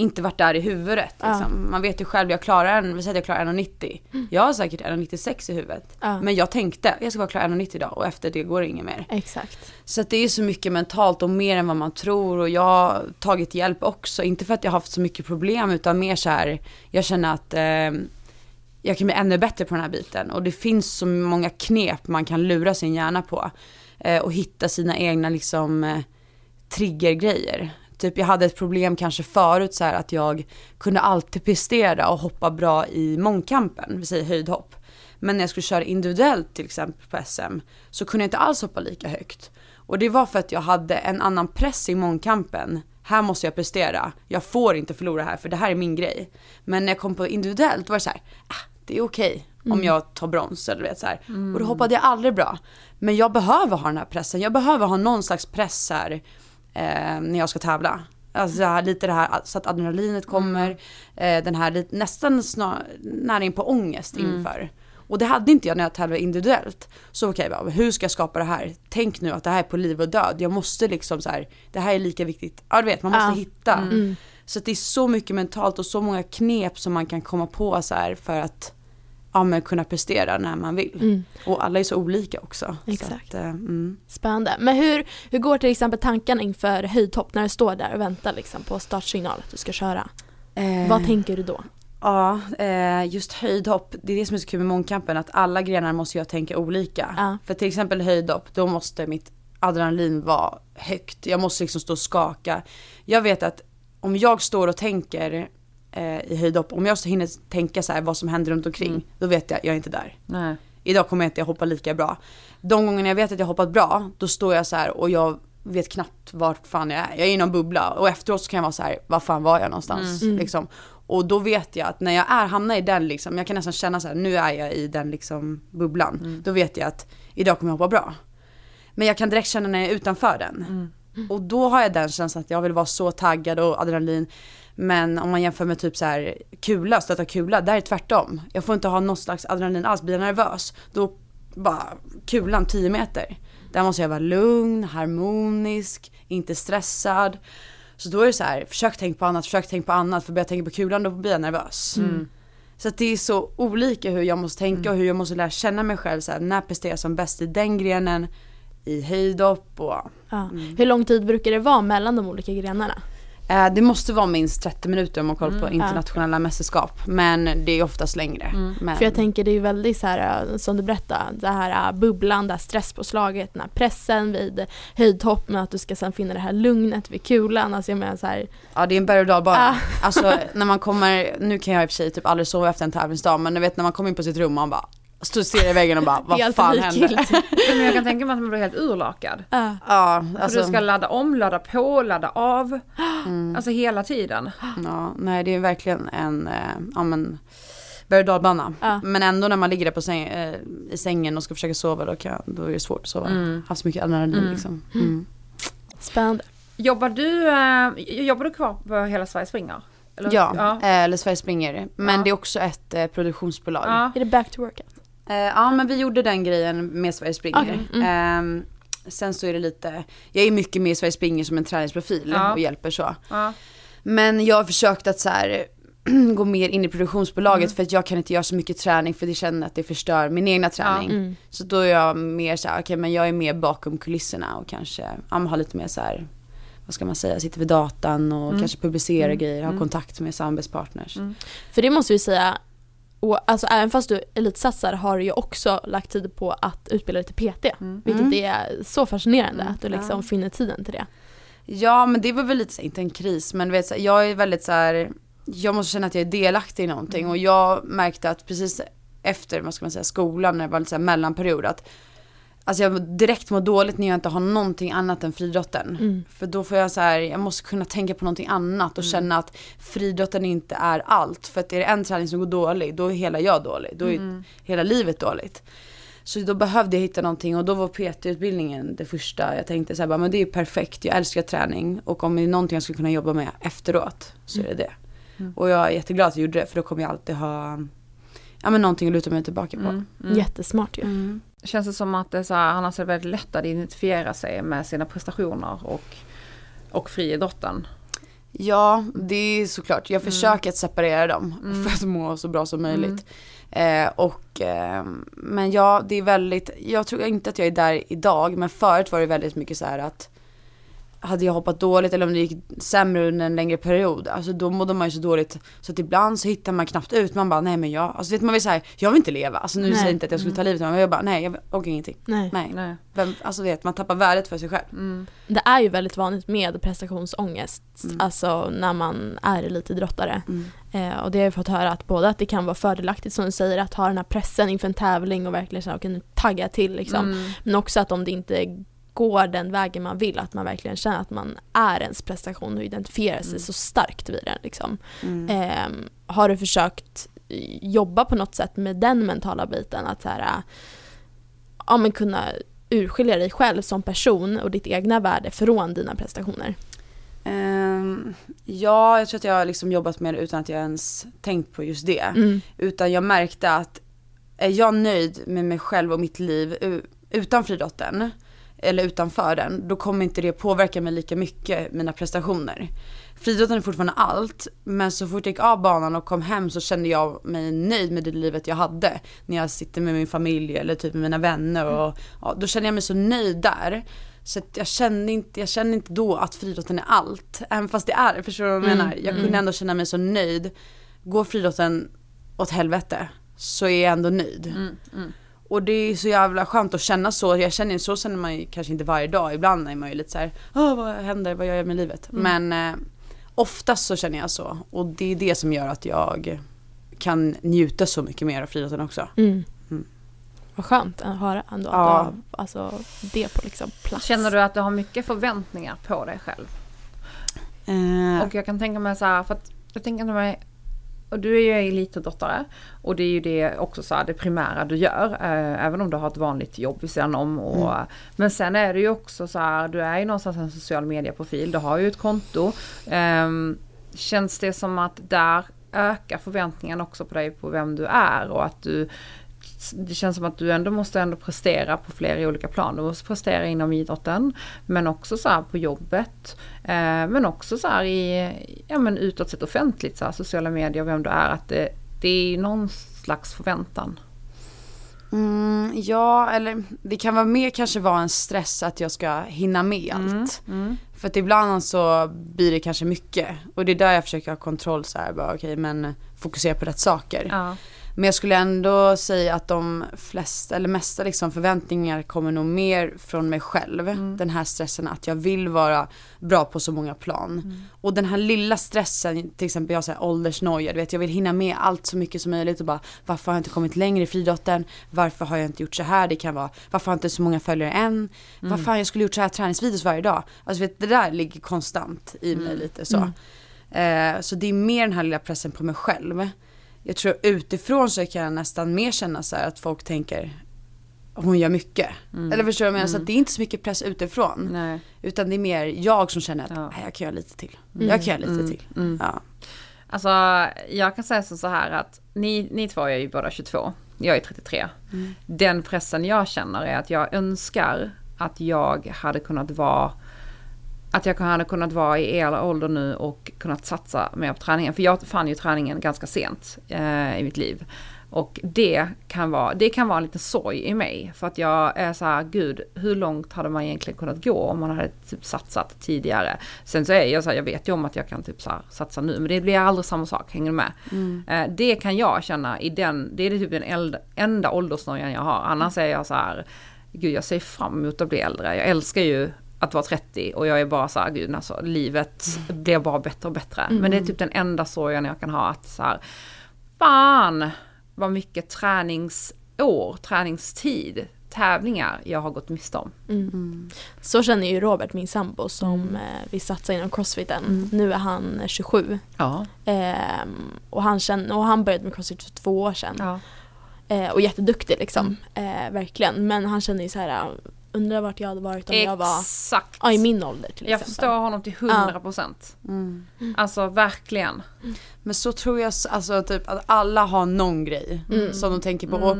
inte varit där i huvudet. Ja. Liksom. Man vet ju själv, jag klarar en, vi säger att jag klarar 1,90. Jag har säkert 1,96 i huvudet. Ja. Men jag tänkte, jag ska bara klara 1,90 idag och efter det går det inget mer. Exakt. Så det är så mycket mentalt och mer än vad man tror och jag har tagit hjälp också. Inte för att jag har haft så mycket problem utan mer så här, jag känner att eh, jag kan bli ännu bättre på den här biten. Och det finns så många knep man kan lura sin hjärna på. Eh, och hitta sina egna liksom eh, triggergrejer. Typ jag hade ett problem kanske förut så här att jag kunde alltid prestera och hoppa bra i mångkampen, vi säger höjdhopp. Men när jag skulle köra individuellt till exempel på SM så kunde jag inte alls hoppa lika högt. Och det var för att jag hade en annan press i mångkampen. Här måste jag prestera. Jag får inte förlora här för det här är min grej. Men när jag kom på individuellt var det så här, ah, det är okej om jag tar brons eller vet så här. Och då hoppade jag aldrig bra. Men jag behöver ha den här pressen. Jag behöver ha någon slags press här eh, när jag ska tävla. Alltså här, lite det här så att adrenalinet kommer, eh, den här nästan snar, nära in på ångest inför. Och det hade inte jag när jag tävlade individuellt. Så okej, okay, hur ska jag skapa det här? Tänk nu att det här är på liv och död. Jag måste liksom så här, det här är lika viktigt. Ja du vet, man måste Ja. hitta. Mm. Så det är så mycket mentalt och så många knep som man kan komma på så här för att ja, men kunna prestera när man vill. Mm. Och alla är så olika också. Exakt. Att, eh, mm. Spännande. Men hur, hur går till exempel tankarna inför höjdhopp när du står där och väntar liksom på startsignal att du ska köra? Eh, Vad tänker du då? Ja, eh, just höjdhopp, det är det som är så kul med mångkampen, att alla grenar måste jag tänka olika. Ja. För till exempel höjdhopp, då måste mitt adrenalin vara högt. Jag måste liksom stå och skaka. Jag vet att om jag står och tänker eh, i höjdhopp, om jag så hinner tänka så här vad som händer runt omkring, Mm. då vet jag, jag är inte där. Nej. Idag kommer jag inte hoppa lika bra. De gångerna jag vet att jag hoppat bra, då står jag så här och jag vet knappt vart fan jag är. Jag är i någon bubbla och efteråt så kan jag vara så här, var fan var jag någonstans? Mm. Liksom. Och då vet jag att när jag är, hamnar i den liksom, jag kan nästan känna så här, nu är jag i den liksom bubblan. Då vet jag att idag kommer jag hoppa bra. Men jag kan direkt känna när jag är utanför den. Mm. Och då har jag den känslan att jag vill vara så taggad och adrenalin. Men om man jämför med typ så här kula, stöta kula, där är det tvärtom. Jag får inte ha något slags adrenalin alls, blir jag nervös då bara kulan 10 meter. Där måste jag vara lugn, harmonisk, inte stressad. Så då är det så här, försök tänka på annat, försök tänka på annat. För börjar jag tänka på kulan då blir jag nervös. Mm. Så att det är så olika hur jag måste tänka och hur jag måste lära känna mig själv. Så här, när presterar jag som bäst i den grenen, i höjdhopp och Ja. Mm. Hur lång tid brukar det vara mellan de olika grenarna? Eh, det måste vara minst 30 minuter om man kollar på Mm. internationella mästerskap. Men det är oftast längre. Mm. Men, För jag tänker det är ju väldigt så här äh, som du berättade, det här äh, bubblan, det här stresspåslaget, den här pressen vid höjdhopp men att du ska sen finna det här lugnet vid kulan. Alltså jag menar så här, Ja det är en berg och dalbana. Ah. Alltså *laughs* när man kommer, nu kan jag i och för sig typ aldrig sova efter en tävlingsdag men du vet när man kommer in på sitt rum man bara står stirrar i väggen och bara *laughs* vad fan händer? likgiltigt. *laughs* Men jag kan tänka mig att man blir helt urlakad. Ja. Ja, alltså, du ska ladda om, ladda på, ladda av. mm, Alltså hela tiden. ja, nej det är verkligen en, eh, ja men berg och dalbana. Ja. Men ändå när man ligger där på säng, eh, i sängen och ska försöka sova då, kan, då är det svårt att sova. Mm. Haft så mycket adrenalin Mm. liksom. Mm. Spännande. Jobbar du, eh, jobbar du kvar på Hela Sverige springer? Eller? Ja, ja. eller Sverige springer. Men Ja. det är också ett eh, produktionsbolag. Ja. Är det back to workout? Eh, ja men vi gjorde den grejen med Sverige springer. Okej, mm. Ehm, sen så är det lite, jag är mycket med i Sverige springer som en träningsprofil Ja. och hjälper så. Ja. Men jag har försökt att så här *clears throat* gå mer in i produktionsbolaget Mm. för att jag kan inte göra så mycket träning för det känner att det förstör min egna träning. Mm. Så då är jag mer så här, okej men jag är mer bakom kulisserna och kanske, ja har lite mer så här, vad ska man säga, sitter vid datan och Mm. kanske publicerar Mm. grejer, har Mm. kontakt med samarbetspartners. Mm. För det måste vi säga, och alltså även fast du elitsatsar har du ju också lagt tid på att utbilda dig till PT. Mm. Vilket Mm. är så fascinerande Mm, att du liksom ja. finner tiden till det. Ja men det var väl lite inte en kris men vet jag är väldigt så här, jag måste känna att jag är delaktig i någonting och jag märkte att precis efter, vad ska man säga, skolan när det var här mellanperiod att Alltså jag direkt mår dåligt när jag inte har någonting annat än friidrotten. Mm. För då får jag så här, jag måste kunna tänka på någonting annat och känna att friidrotten inte är allt. För att är det en träning som går dålig, då är hela jag dålig. Då är Mm. hela livet dåligt. Så då behövde jag hitta någonting och då var PT-utbildningen det första. Jag tänkte så här, bara, men det är perfekt, jag älskar träning och om det är någonting jag skulle kunna jobba med efteråt så är det det. Mm. Och jag är jätteglad att jag gjorde det för då kommer jag alltid ha ja, men någonting att luta mig tillbaka på. Mm. Mm. Jättesmart ju. Mm. Känns det som att det så här, annars är det väldigt lätt att identifiera sig med sina prestationer och, och friidrotten. Ja, det är såklart. Jag Mm. försöker att separera dem Mm. för att må så bra som möjligt. Eh, och, eh, men ja, det är väldigt, jag tror inte att jag är där idag, men förut var det väldigt mycket så här att hade jag hoppat dåligt eller om det gick sämre under en längre period, alltså då mådde man ju så dåligt så att ibland så hittar man knappt ut, man bara nej men jag, alltså vet man vill säga jag vill inte leva, alltså nu Nej. säger jag inte att jag skulle ta livet av mig, men jag bara nej jag orkar ingenting. Nej. Nej, Nej. Vem, alltså vet man tappar värdet för sig själv. Mm. Det är ju väldigt vanligt med prestationsångest, Mm. alltså när man är elitidrottare. Mm. Eh, och det har jag fått höra att både att det kan vara fördelaktigt som du säger att ha den här pressen inför en tävling och verkligen känna, okej nu tagga till liksom. Mm. Men också att om det inte går den vägen man vill, att man verkligen känner att man är ens prestation och identifierar sig Mm. så starkt vid den. Liksom. Mm. Ehm, har du försökt jobba på något sätt med den mentala biten? Att så här, äh, ja, men kunna urskilja dig själv som person och ditt egna värde från dina prestationer? Ehm, ja, jag tror att jag har liksom jobbat med det utan att jag ens tänkt på just det. Mm. Utan jag märkte att är jag nöjd med mig själv och mitt liv utan friidrotten eller utanför den, då kommer inte det påverka mig lika mycket, mina prestationer. Friidrotten är fortfarande allt, men så fort jag gick av banan och kom hem så kände jag mig nöjd med det livet jag hade. När jag sitter med min familj eller typ med mina vänner och ja, då kände jag mig så nöjd där. Så jag kände inte, jag kände inte då att friidrotten är allt. Även fast det är förstår du vad jag Mm, menar? Jag mm. kunde ändå känna mig så nöjd. Går friidrotten åt helvete så är jag ändå nöjd. Mm. Och det är så jävla skönt att känna så. Jag känner så känner man ju kanske inte varje dag. Ibland är man ju lite så här, Åh, vad händer, vad gör jag med livet? Mm. Men eh, oftast så känner jag så. Och det är det som gör att jag kan njuta så mycket mer av friidrotten också. Mm. Mm. Vad skönt att höra ändå Ja. att du alltså, det på liksom plats. Känner du att du har mycket förväntningar på dig själv? Eh, Och jag kan tänka mig så här, för att jag tänker mig och du är ju elitidrottare och det är ju det också så här, det primära du gör. Eh, även om du har ett vanligt jobb vid sidan om. Och, Mm. Men sen är det ju också så här, du är ju någonstans en social medieprofil, du har ju ett konto. Ehm, känns det som att där ökar förväntningen också på dig på vem du är och att du det känns som att du ändå måste ändå prestera på flera olika plan. Du måste prestera inom idrotten men också så här på jobbet. Eh, men också så i, ja men utåt sett offentligt, så här, sociala medier, vem du är. Att det, det är någon slags förväntan. Mm, ja, eller det kan vara mer kanske vara en stress att jag ska hinna med allt. Mm. För att ibland så blir det kanske mycket. Och det är där jag försöker ha kontroll så här, bara okej men fokusera på rätt saker. Ja. Men jag skulle ändå säga att de flesta, eller mesta liksom förväntningar kommer nog mer från mig själv. Den här stressen att jag vill vara bra på så många plan. Och den här lilla stressen, till exempel jag säger åldersnoja, du vet jag vill hinna med allt så mycket som möjligt och bara varför har jag inte kommit längre i friidrotten? Varför har jag inte gjort så här? Det kan vara varför har jag inte så många följare än? Vad fan jag skulle gjort så här träningsvideos varje dag? Alltså vet, det där ligger konstant i mig lite så. Eh, så det är mer den här lilla pressen på mig själv. Jag tror utifrån så kan jag nästan mer känna så här att folk tänker hon gör mycket. Eller förstår du vad jag menar? Så att det är inte så mycket press utifrån. Nej. Utan det är mer jag som känner att Ja. "Nej, jag kan göra lite till. Jag kan göra lite till. Ja. Alltså jag kan säga så här att ni, ni två är ju båda 22. Jag är 33. Den pressen jag känner är att jag önskar att jag hade kunnat vara att jag hade kunnat vara i er ålder nu och kunnat satsa mer på träningen. För jag fann ju träningen ganska sent eh, i mitt liv. Och det kan, vara, det kan vara en liten sorg i mig. För att jag är så här, gud, hur långt hade man egentligen kunnat gå om man hade typ satsat tidigare? Sen så är jag så här, jag vet ju om att jag kan typ så här, satsa nu, men det blir aldrig samma sak, hänger du med? Eh, det kan jag känna i den, det är typ den eld, enda åldersnojan jag har. Annars är jag så här, gud jag ser fram emot att bli äldre. Jag älskar ju att vara 30 och jag är bara så här, gud alltså livet blir bara bättre och bättre. Men det är typ den enda sorgen jag kan ha att så här, fan vad mycket träningsår, träningstid, tävlingar jag har gått miste om. Så känner ju Robert, min sambo, som eh, vi satsar inom crossfiten. Nu är han eh, 27. Ja. Ehm, och, han känner, och han började med crossfit för två år sedan. ja. Eh, och jätteduktig liksom. Eh, verkligen. Men han känner ju så här, undrar vart jag hade varit om jag var Exakt. ja, i min ålder till jag exempel. förstår honom till 100 procent. Mm. Alltså verkligen. Men så tror jag alltså typ att alla har någon grej som de tänker på. Och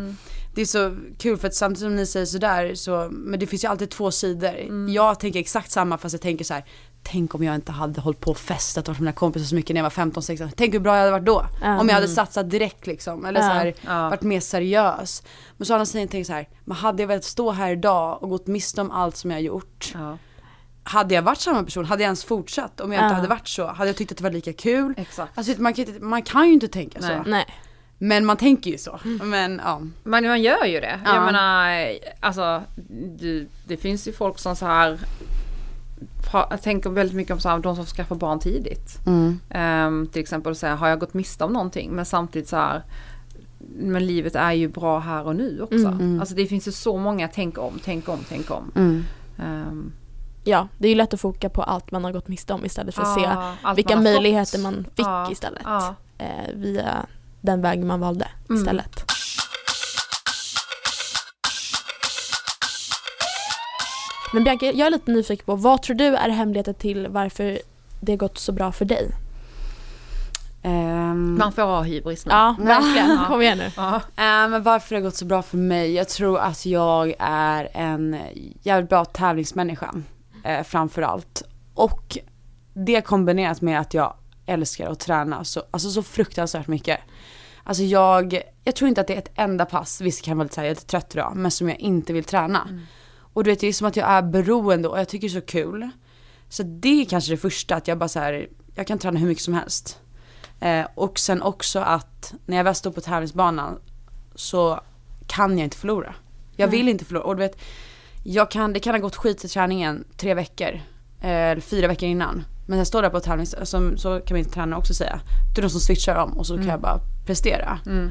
det är så kul för att samtidigt som ni säger sådär så, men det finns ju alltid två sidor. Jag tänker exakt samma fast jag tänker så här. Tänk om jag inte hade hållit på och festat och varit med mina kompisar så mycket när jag var 15-16. Tänk hur bra jag hade varit då. Ja. Om jag hade satsat direkt liksom. Eller Ja. så här, Ja. varit mer seriös. Men så andra sidan jag så här. Men hade jag velat stå här idag och gått miste om allt som jag har gjort. Hade jag varit samma person, hade jag ens fortsatt? Om jag inte hade varit så, hade jag tyckt att det var lika kul? Exakt. Alltså man kan, man kan ju inte tänka Nej. så. Nej. Men man tänker ju så. Men ja. Men man gör ju det. Ja. Jag menar, alltså du, det finns ju folk som så här jag tänker väldigt mycket om så här, de som skaffar barn tidigt. Mm. Ehm, till exempel säga, har jag gått miste om någonting? Men samtidigt så här, men livet är ju bra här och nu också. Mm. Alltså det finns ju så många tänk om, tänk om, tänk om. Mm. Ehm, Ja, det är ju lätt att foka på allt man har gått miste om istället för att se ja, allt vilka man möjligheter fått. man fick Ja, istället. Ja. Eh, via den väg man valde Mm. istället. Men Bianca, jag är lite nyfiken på vad tror du är hemligheten till varför det har gått så bra för dig? Ehm, Man får ha hybris nu. Ja, verkligen. Ja. *laughs* Kom igen nu. Ja. men varför det har gått så bra för mig? Jag tror att jag är en jävligt bra tävlingsmänniska. Eh, framför allt. Och det kombinerat med att jag älskar att träna så, alltså så fruktansvärt mycket. Alltså jag, jag tror inte att det är ett enda pass, visst kan jag vara lite, så här, jag är lite trött idag, men som jag inte vill träna. Och du vet det är som att jag är beroende och jag tycker det är så kul. Så det är kanske det första, att jag bara så här, jag kan träna hur mycket som helst. Eh, och sen också att när jag väl står på tävlingsbanan så kan jag inte förlora. Jag vill inte förlora. Och du vet, jag kan, det kan ha gått skit i träningen tre veckor. eh, Eller fyra veckor innan. Men jag står där på tävlings, som, så kan min tränare också säga. Det är de som switchar om och så kan jag bara prestera. Mm.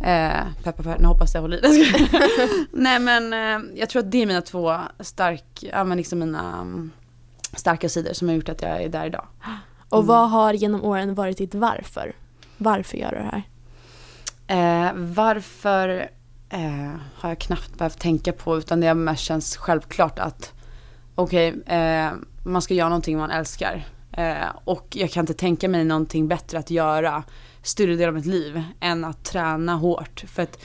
Eh, peppa peppa, nu hoppas jag håller i. *laughs* Nej men eh, jag tror att det är mina två stark, ja men liksom mina um, starka sidor som har gjort att jag är där idag. Och vad har genom åren varit ditt varför? Varför gör du det här? Eh, varför eh, har jag knappt behövt tänka på utan det mest känns självklart att okej, eh, man ska göra någonting man älskar. Eh, och jag kan inte tänka mig någonting bättre att göra större del av mitt liv än att träna hårt. För att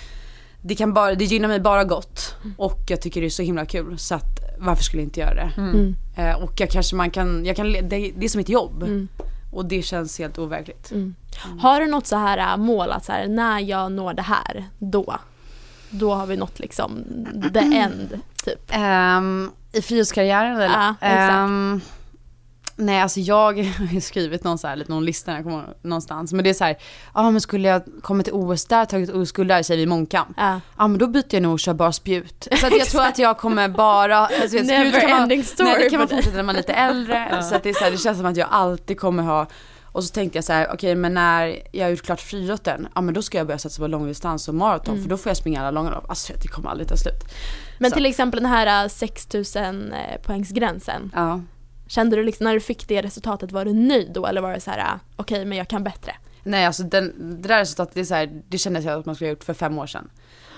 det, kan bara, det gynnar mig bara gott och jag tycker det är så himla kul så att varför skulle jag inte göra det? Mm. Eh, och jag kanske man kan, jag kan det, det är som mitt jobb Mm. och det känns helt overkligt. Mm. Har du något så här äh, mål att så här, när jag når det här, då? Då har vi nått liksom the *clears throat* end, typ. Um, I friidrottskarriären eller? Ja, exakt. Ehm, nej alltså jag *laughs* har skrivit någon, så här, någon lista när jag kommer någonstans. Men det är så här, ja men skulle jag komma till OS där, tagit OS-guld där säger vi mångkamp. Ja. Ja men då byter jag nog och kör bara spjut. Så att jag *laughs* tror att jag kommer bara, alltså, vet, spjut kan man, story nej, det kan man fortsätta när man är lite äldre. *laughs* Så att det, är så här, det känns som att jag alltid kommer ha och så tänkte jag så här, okej men när jag har gjort klart friidrotten, ja men då ska jag börja satsa på långdistans och maraton Mm. för då får jag springa alla långa lopp. Alltså det kommer aldrig ta slut. Men Så. till exempel den här äh, 6000 äh, poängsgränsen. Ja. Kände du liksom när du fick det resultatet, var du nöjd då eller var det så här, okej okej men jag kan bättre? Nej alltså den, det där resultatet, det, är så här, det kändes jag att man skulle ha gjort för fem år sedan.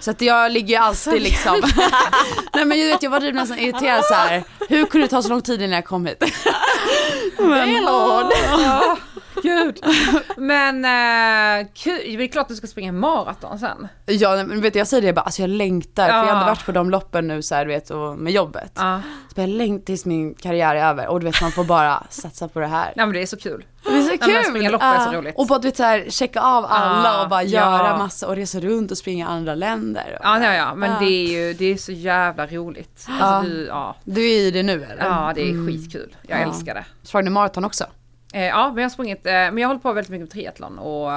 Så att jag ligger ju alltid liksom, *laughs* nej men jag vet jag var typ nästan irriterad så här. hur kunde det ta så lång tid innan jag kom hit? *laughs* Men, Lord. *laughs* Ja, gud. Men eh, kul. det är klart du ska springa maraton sen. Ja nej, men vet du, jag säger det bara, alltså jag längtar, för jag Ja. hade varit på de loppen nu så här, du vet, och med jobbet. Ja. Så jag längtar tills min karriär är över och du vet man får bara satsa på det här. Nej men det är så kul. Så men springa lopp är så roligt. Och bara du vet så här, checka av alla och bara ja. göra massa och resa runt och springa i andra länder. Ja, ja, ja, men det är ju det är så jävla roligt. Alltså, du, ja. Du är i det nu eller? ja, det är skitkul. Jag Ja. älskar det. Sprang du maraton också? Eh, ja, men jag har sprungit, eh, men jag håller på väldigt mycket med triathlon och,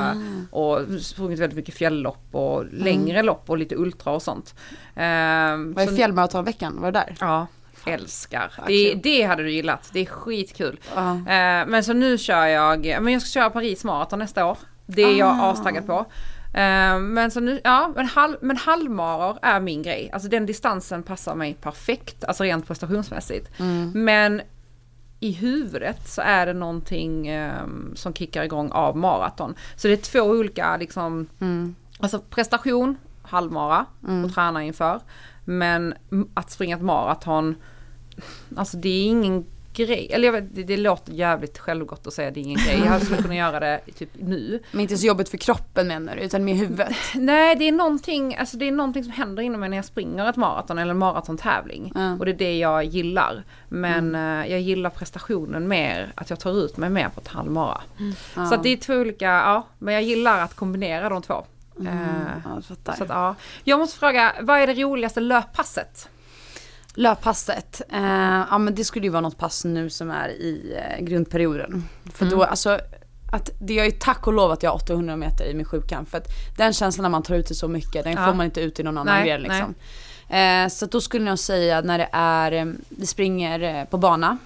och sprungit väldigt mycket fjälllopp och längre lopp och lite ultra och sånt. Eh, Vad är så- fjällmaratonveckan? Var det där? Ja, älskar. Ja, Det, det hade du gillat, det är skitkul. Ja. Eh, men så nu kör jag, men jag ska köra Paris Marathon nästa år. Det är jag Ah. astaggad på. Eh, men så nu, ja, men, halv, men halvmaror är min grej. Alltså den distansen passar mig perfekt, alltså rent prestationsmässigt. Mm. Men i huvudet så är det någonting ehm, som kickar igång av maraton. Så det är två olika liksom, Mm. alltså prestation, halvmara Mm. och träna inför. Men att springa ett maraton, alltså det är ingen grej. Eller jag vet, det, det låter jävligt självgott att säga det är ingen grej. Jag skulle kunna göra det typ nu. Men inte så jobbigt för kroppen menar du, utan med huvudet? *laughs* Nej, det är någonting, alltså det är någonting som händer inom mig när jag springer ett maraton eller en maratontävling. Ja. Och det är det jag gillar. Men eh, jag gillar prestationen mer, att jag tar ut mig mer på ett halvmara. Ja. Så det är två olika, ja, men jag gillar att kombinera de två. Mm. Ja, fattar. så att, ja. Jag måste fråga, vad är det roligaste löppasset? Löppasset, eh, ja men det skulle ju vara något pass nu som är i eh, grundperioden. För då, alltså, att det är ju tack och lov att jag har 800 meter i min sjukamp. För att den känslan när man tar ut det så mycket, den Ja. får man inte ut i någon annan Nej, gren liksom. Eh, så då skulle jag säga när det är, eh, vi springer eh, på bana,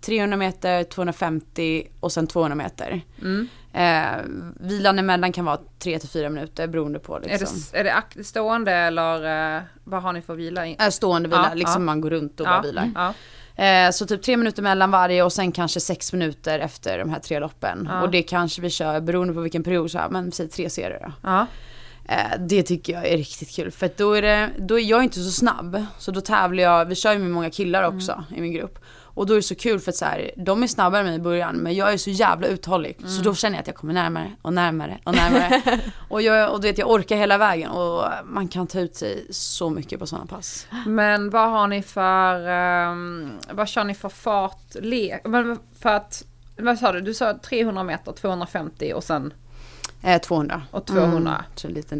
300 meter, 250 och sen 200 meter. Mm. Eh, vilan emellan kan vara 3 till 4 minuter beroende på liksom. Är det, är det stående eller eh, vad har ni för vila? Äh, stående vila, Ja, liksom ja. man går runt och bara vilar. Ja. Eh, så typ tre minuter mellan varje och sen kanske sex minuter efter de här tre loppen. Ja. Och det kanske vi kör beroende på vilken period så här, men säg tre serier då. Ja. Eh, det tycker jag är riktigt kul för då är det, då är jag inte så snabb. Så då tävlar jag, vi kör ju med många killar också i min grupp. Och då är det så kul för att så här, de är snabbare än mig i början men jag är så jävla uthållig. Så då känner jag att jag kommer närmare och närmare och närmare. *laughs* och, jag, och du vet jag orkar hela vägen och man kan ta ut sig så mycket på sådana pass. Men vad har ni för, ehm, vad kör ni för fart, le, men för att, vad sa du, du sa 300 meter, 250 och sen, Eh, 200. och 200. Mm, så lite.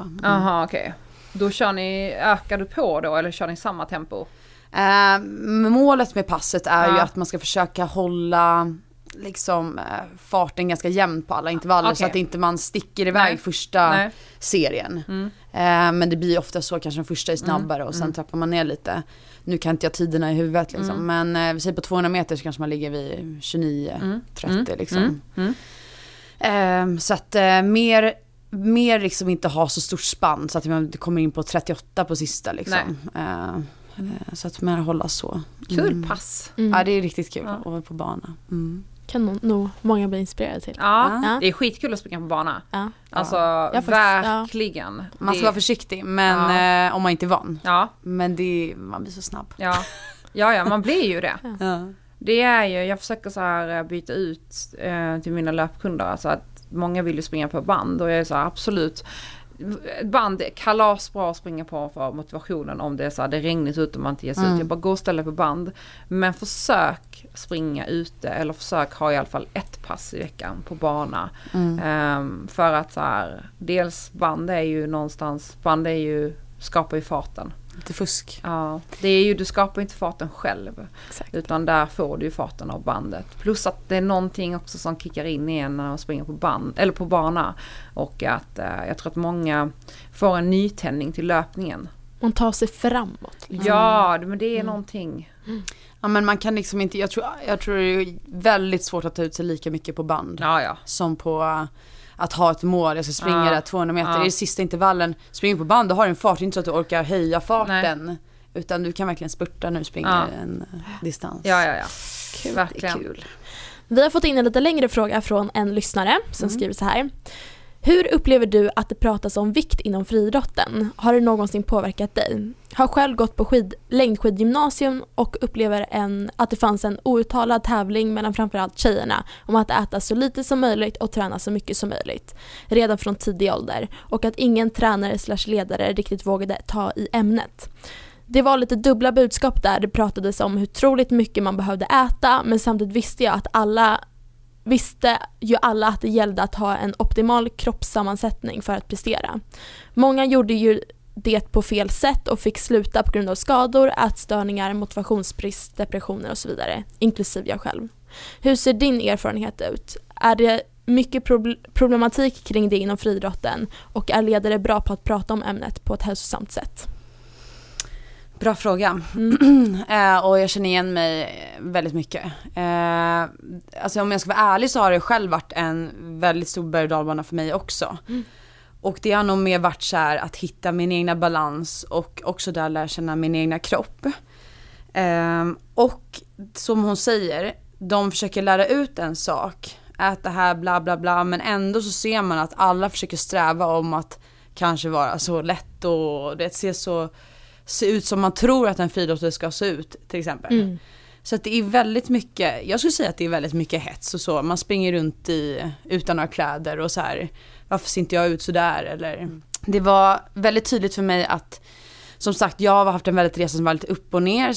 Mm. Jaha okej. Då kör ni, ökar du på då eller kör ni samma tempo? Eh, målet med passet är ju Ja. att man ska försöka hålla liksom eh, farten ganska jämn på alla intervaller så Okej. att inte man sticker iväg Nej. första Nej. serien. Mm. Eh, men det blir ofta så kanske den första är snabbare och sen trappar man ner lite. Nu kan inte jag tiderna i huvudet liksom men eh, vi säger på 200 meter så kanske man ligger vid 29, Mm. 30 Mm. liksom. Mm. Mm. Eh, så att eh, mer, mer liksom inte ha så stort spann så att man inte kommer in på 38 på sista liksom. Eh, så att mer hålla så. Kul Mm. pass. Mm. Ja det är riktigt kul Ja. att vara på bana. Mm. kan nog, många bli inspirerade till. Ja, Ja. det är skitkul att springa på bana. Ja. Alltså faktiskt- verkligen. Man ska vara försiktig men eh, om man inte är van. Ja, Men det, man blir så snabb. ja. Ja, ja, man blir ju det. Ja. Det är ju, jag försöker så här eh, byta ut eh, till mina löpkunder, alltså att många vill ju springa på band och jag är så här, absolut. Ett band är kalasbra att springa på för motivationen om det är så här, det är regnigt ute och man inte ger sig Mm. ut. Jag bara gå och ställa på band. Men försök springa ute eller försök ha i alla fall ett pass i veckan på bana. Mm. Ehm, för att så här, dels band är ju någonstans, band är ju, skapar ju farten. Lite fusk. Ja, det är ju, du skapar inte farten själv. Exakt. Utan där får du ju farten av bandet. Plus att det är någonting också som kickar in igen när man springer på band, eller på bana. Och att eh, jag tror att många får en nytändning till löpningen. Man tar sig framåt. Liksom. Ja, men det är Mm. någonting. Ja men man kan liksom inte, jag tror, jag tror det är väldigt svårt att ta ut sig lika mycket på band. Ja, ja. Som på uh, att ha ett mål, jag ska springa Ja. där 200 meter, Ja. i sista intervallen, spring på band, då har du en fart, det är inte så att du orkar höja farten. Utan du kan verkligen spurta när du springer Ja. en uh, distans. Ja, ja, ja. Kul. Verkligen. Det är kul. Vi har fått in en lite längre fråga från en lyssnare som Mm. skriver så här. Hur upplever du att det pratas om vikt inom friidrotten? Har det någonsin påverkat dig? Har själv gått på skid, längdskidgymnasium och upplever en, att det fanns en outtalad tävling mellan framförallt tjejerna om att äta så lite som möjligt och träna så mycket som möjligt. Redan från tidig ålder. Och att ingen tränare slash ledare riktigt vågade ta i ämnet. Det var lite dubbla budskap där det pratades om hur otroligt mycket man behövde äta men samtidigt visste jag att alla visste ju alla att det gällde att ha en optimal kroppssammansättning för att prestera. Många gjorde ju det på fel sätt och fick sluta på grund av skador, ätstörningar, motivationsbrist, depressioner och så vidare, inklusive jag själv. Hur ser din erfarenhet ut? Är det mycket problematik kring det inom friidrotten och är ledare bra på att prata om ämnet på ett hälsosamt sätt? Bra fråga. Mm. *clears throat* Eh, och jag känner igen mig väldigt mycket. Eh, alltså om jag ska vara ärlig så har det själv varit en väldigt stor berg och dalbana för mig också. Mm. Och det har nog mer varit så här att hitta min egna balans och också där lära känna min egna kropp. Eh, och som hon säger, de försöker lära ut en sak, äta här bla bla bla, men ändå så ser man att alla försöker sträva om att kanske vara så lätt och det ser så se ut som man tror att en friidrottare ska se ut till exempel. Mm. Så att det är väldigt mycket, jag skulle säga att det är väldigt mycket hets och så. Man springer runt i, utan några kläder och så här, varför ser inte jag ut sådär eller. Det var väldigt tydligt för mig att, som sagt jag har haft en väldigt resa som var lite upp och ner,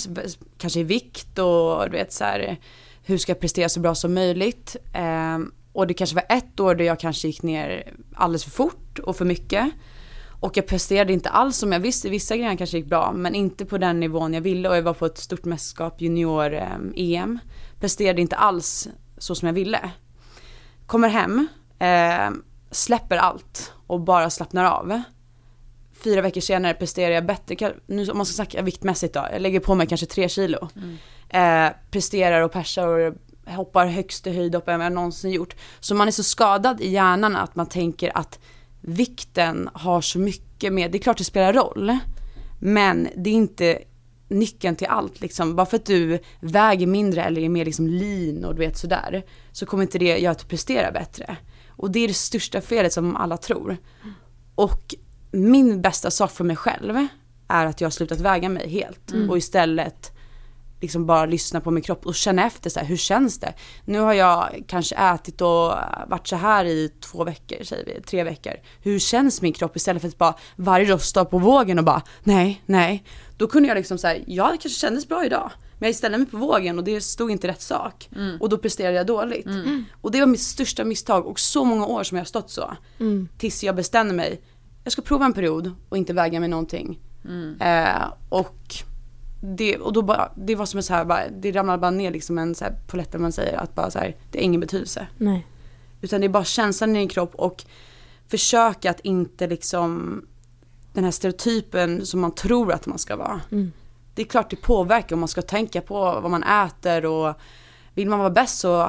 kanske i vikt och du vet så här, hur ska jag prestera så bra som möjligt. Ehm, och det kanske var ett år där jag kanske gick ner alldeles för fort och för mycket. Och jag presterade inte alls som jag visste, vissa grejer kanske gick bra men inte på den nivån jag ville och jag var på ett stort mästerskap, junior-EM. Presterade inte alls så som jag ville. Kommer hem, eh, släpper allt och bara slappnar av. Fyra veckor senare presterar jag bättre, nu om man ska snacka viktmässigt då, jag lägger på mig kanske tre kilo. Eh, presterar och persar och hoppar högsta höjdhopp jag någonsin gjort. Så man är så skadad i hjärnan att man tänker att vikten har så mycket med, det är klart det spelar roll, men det är inte nyckeln till allt liksom. Bara för att du väger mindre eller är mer liksom lean och du vet sådär, så kommer inte det göra att du presterar bättre. Och det är det största felet som alla tror. Och min bästa sak för mig själv är att jag har slutat väga mig helt och istället liksom bara lyssna på min kropp och känna efter så här, hur känns det? Nu har jag kanske ätit och varit så här i två veckor, säger vi, tre veckor. Hur känns min kropp? Istället för att bara varje dag stå på vågen och bara nej, nej. Då kunde jag liksom säga, ja det kanske kändes bra idag. Men jag ställde mig på vågen och det stod inte rätt sak. Och då presterade jag dåligt. Och det var mitt största misstag och så många år som jag har stått så. Mm. Tills jag bestämde mig, jag ska prova en period och inte väga mig någonting. Eh, och det, och då bara, det var som en så här, bara, det ramlade bara ner liksom en så här polett där man säger att bara så här, det har ingen betydelse. Nej. Utan det är bara känslan i din kropp och försöka att inte liksom den här stereotypen som man tror att man ska vara. Mm. Det är klart det påverkar om man ska tänka på vad man äter och vill man vara bäst så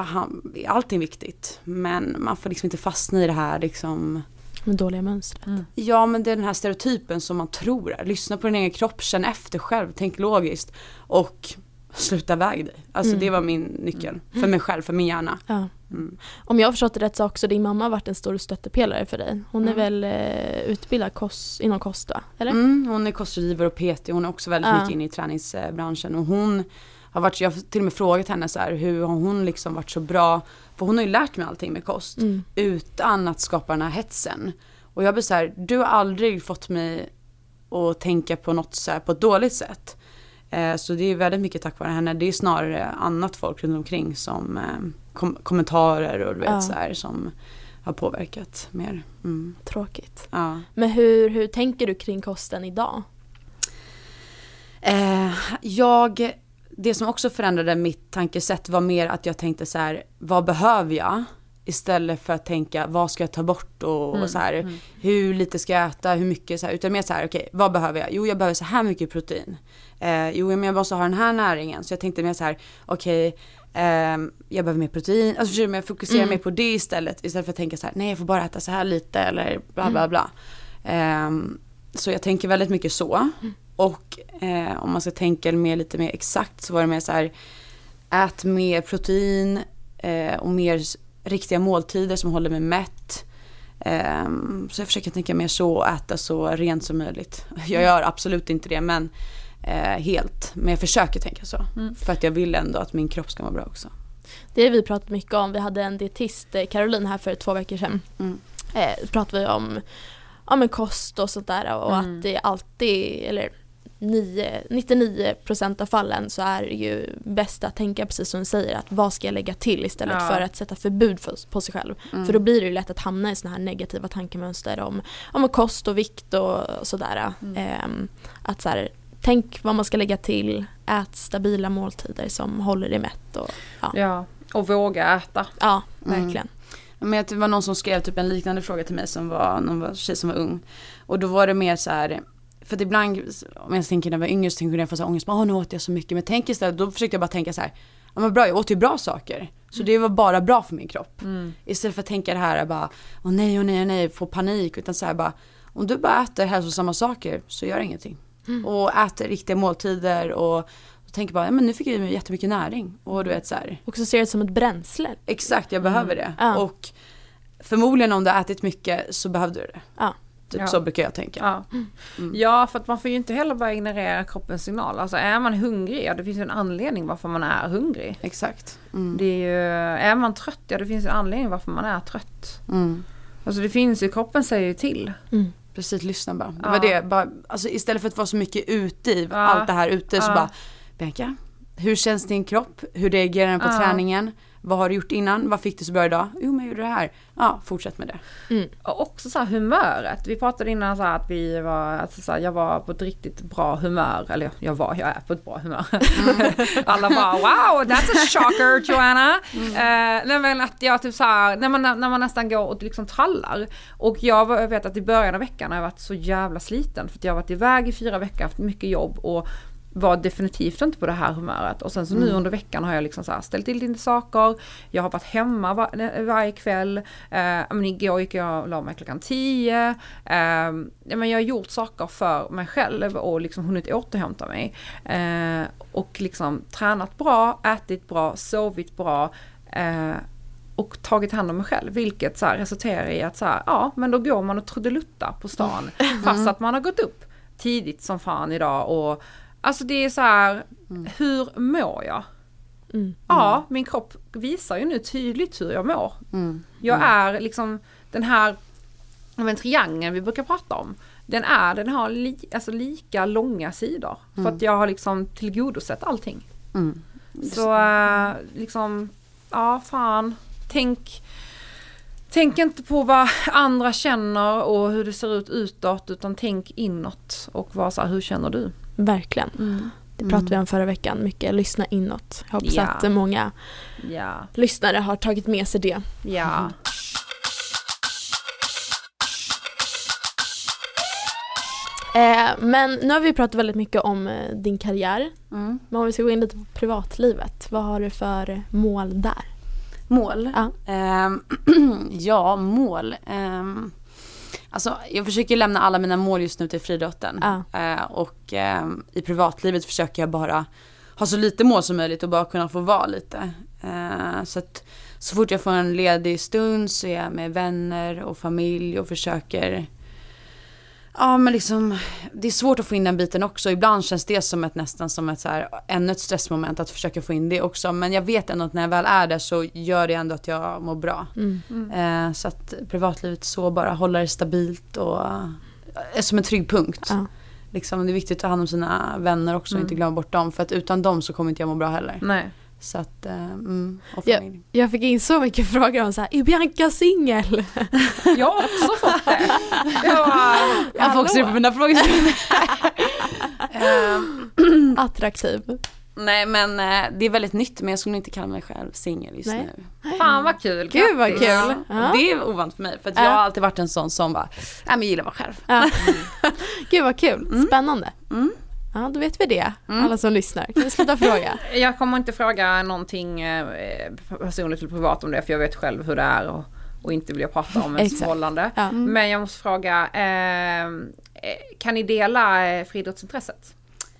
är allting viktigt. Men man får liksom inte fastna i det här liksom Med dåliga mönstret. Ja men det är den här stereotypen som man tror är. Lyssna på din egen kropp, känn efter själv, tänk logiskt. Och sluta väga dig. Alltså Mm. det var min nyckel. För mig själv, för min hjärna. Ja. Mm. Om jag har förstått det rätt så har också din mamma varit en stor stöttepelare för dig. Hon är Mm. väl eh, utbildad kost, inom kost va? Eller? Mm, hon är kostrådgivare och PT, hon är också väldigt Ja. mycket inne i träningsbranschen och hon har varit, jag har till och med frågat henne så här, hur har hon liksom varit så bra, för hon har ju lärt mig allting med kost Mm. utan att skapa den här hetsen. Och jag blir så här, du har aldrig fått mig att tänka på något så här, på ett dåligt sätt. Eh, så det är väldigt mycket tack vare henne, det är snarare annat folk runt omkring som eh, kom- kommentarer och du vet Ja. så här som har påverkat mer. Mm. Tråkigt. Ja. Men hur, hur tänker du kring kosten idag? Eh, jag, det som också förändrade mitt tankesätt var mer att jag tänkte så här, vad behöver jag? Istället för att tänka, vad ska jag ta bort och, och så här, hur lite ska jag äta, hur mycket så här, utan mer så här, okej, vad behöver jag? Jo, jag behöver så här mycket protein. Eh, jo, men jag måste ha den här näringen. Så jag tänkte mer så här, okej, ehm, jag behöver mer protein. Alltså jag fokusera Mm. mer på det istället. Istället för att tänka så här, nej jag får bara äta så här lite eller bla bla bla. Ehm, så jag tänker väldigt mycket så. Och eh, om man ska tänka mer, lite mer exakt så var det mer så här, ät mer protein eh, och mer riktiga måltider som håller mig mätt. Ehm, så jag försöker tänka mer så och äta så rent som möjligt. *laughs* Jag gör absolut inte det men eh, helt. Men jag försöker tänka så. För att jag vill ändå att min kropp ska vara bra också. Det har vi pratat mycket om. Vi hade en dietist, eh, Caroline, här för två veckor sedan. Mm. Eh, pratade vi om ja, men kost och sånt där och Mm. att det alltid, eller 9, 99% av fallen så är det ju bäst att tänka precis som du säger att vad ska jag lägga till istället Ja. för att sätta förbud för, på sig själv. Mm. För då blir det ju lätt att hamna i såna här negativa tankemönster om, om kost och vikt och sådär. Mm. Ehm, att så här, tänk vad man ska lägga till, ät stabila måltider som håller dig mätt och ja, Ja, och våga äta. ja Mm. verkligen. Men det var någon som skrev typ en liknande fråga till mig som var någon tjej som var ung. Och då var det mer så här, för att ibland om jag tänker när jag var yngre så tänkte jag få så här ångest, åh nu åt jag så mycket. Men tänk istället, då försökte jag bara tänka så här, ja men bra jag åt ju bra saker. Så det var bara bra för min kropp. Istället för att tänka det här bara, åh nej, åh nej, åh nej, få panik. Utan så här bara, om du bara äter hälsosamma saker så gör ingenting. Och äter riktiga måltider och, tänker bara, ja men nu fick jag jättemycket näring. Och du vet så här, Och så ser det som ett bränsle. Exakt, jag behöver det. Ja. Och förmodligen om du har ätit mycket så behövde du det. Ja. Typ Ja. så brukar jag tänka. Ja. ja, för att man får ju inte heller bara ignorera kroppens signal. Alltså är man hungrig, ja det finns ju en anledning varför man är hungrig. Exakt. Mm. Det är ju, är man trött, ja det finns en anledning varför man är trött. Mm. Alltså det finns ju, kroppen säger ju till. Mm. Precis, lyssna bara. Det Ja. var det, bara, alltså istället för att vara så mycket ute i Ja. allt det här ute så Ja. bara Bianca, hur känns din kropp? Hur reagerar den på Ja. träningen? Vad har du gjort innan? Vad fick du så bra idag? Jo men jag gjorde det här. Ja, fortsätt med det. Och också så här humöret. Vi pratade innan så här att vi var, alltså så här, jag var på ett riktigt bra humör. Eller jag var, jag är på ett bra humör. *laughs* Alla bara wow, that's a shocker Joanna. Nej men att jag typ så här, när man, när man nästan går och liksom trallar. Och jag, var, jag vet att i början av veckan har jag varit så jävla sliten. För att jag har varit iväg i fyra veckor, haft mycket jobb och var definitivt inte på det här humöret. Och sen så nu under veckan har jag liksom så ställt till lite saker. Jag har varit hemma var, varje kväll. Eh, men igår gick jag och la mig klockan 10. Eh, men jag har gjort saker för mig själv och liksom hunnit återhämta mig. Eh, och liksom tränat bra, ätit bra, sovit bra. Eh, och tagit hand om mig själv. Vilket så här resulterar i att så här, ja men då går man och trudeluttar på stan. Fast att man har gått upp tidigt som fan idag och Alltså det är så här, hur mår jag? Mm. Ja, min kropp visar ju nu tydligt hur jag mår. Mm. Jag är liksom den här men triangeln vi brukar prata om. Den är, den har li, alltså lika långa sidor. För att jag har liksom tillgodosett allting. Mm. Så äh, liksom, ja fan, tänk Tänk inte på vad andra känner och hur det ser ut utåt utan tänk inåt och var så här, hur känner du? Verkligen. Mm. Det pratade vi om förra veckan, mycket lyssna inåt. Jag hoppas Ja. att många Ja, lyssnare har tagit med sig det. ja. Eh, men nu har vi pratat väldigt mycket om eh, din karriär. Mm. Men om vi ska gå in lite på privatlivet, vad har du för mål där? Mål? Ja. Ehm, *clears throat* ja, mål. Alltså, jag försöker lämna alla mina mål just nu till friidrotten. Ja. Eh, och ehm, i privatlivet försöker jag bara ha så lite mål som möjligt och bara kunna få vara lite. Eh, så att så fort jag får en ledig stund så är jag med vänner och familj och försöker Ja men liksom, det är svårt att få in den biten också. Ibland känns det som ett nästan som ett så här, ännu ett stressmoment att försöka få in det också. Men jag vet ändå att när jag väl är där så gör det ändå att jag mår bra. Mm. Eh, så att privatlivet så bara hålla det stabilt och är som en trygg punkt. Ja. Liksom, det är viktigt att ta hand om sina vänner också och Mm. inte glömma bort dem. För att utan dem så kommer inte jag må bra heller. Nej. Så att, eh, mm, och Ja. familj. Jag fick in så mycket frågor om så här, är Bianca singel? Jag har också fått det. Jag bara, Jag får också det på mina frågor. *laughs* Eh, *clears throat* Attraktiv. Nej men eh, det är väldigt nytt men jag skulle inte kalla mig själv singel just Nej. nu. fan vad kul. Gud vad kul. Ja. Ja. Det är ovant för mig för att Ja. jag har alltid varit en sån som bara, nej men gillar mig själv. Ja. *laughs* Gud vad kul, spännande. Mm. Ja då vet vi det, Mm. alla som lyssnar. Kan vi sluta fråga? *laughs* Jag kommer inte fråga någonting eh, personligt eller privat om det för jag vet själv hur det är och, och inte vill jag prata om ens förhållande. Ja. Men jag måste fråga, eh, eh, kan ni dela eh, friidrottsintresset?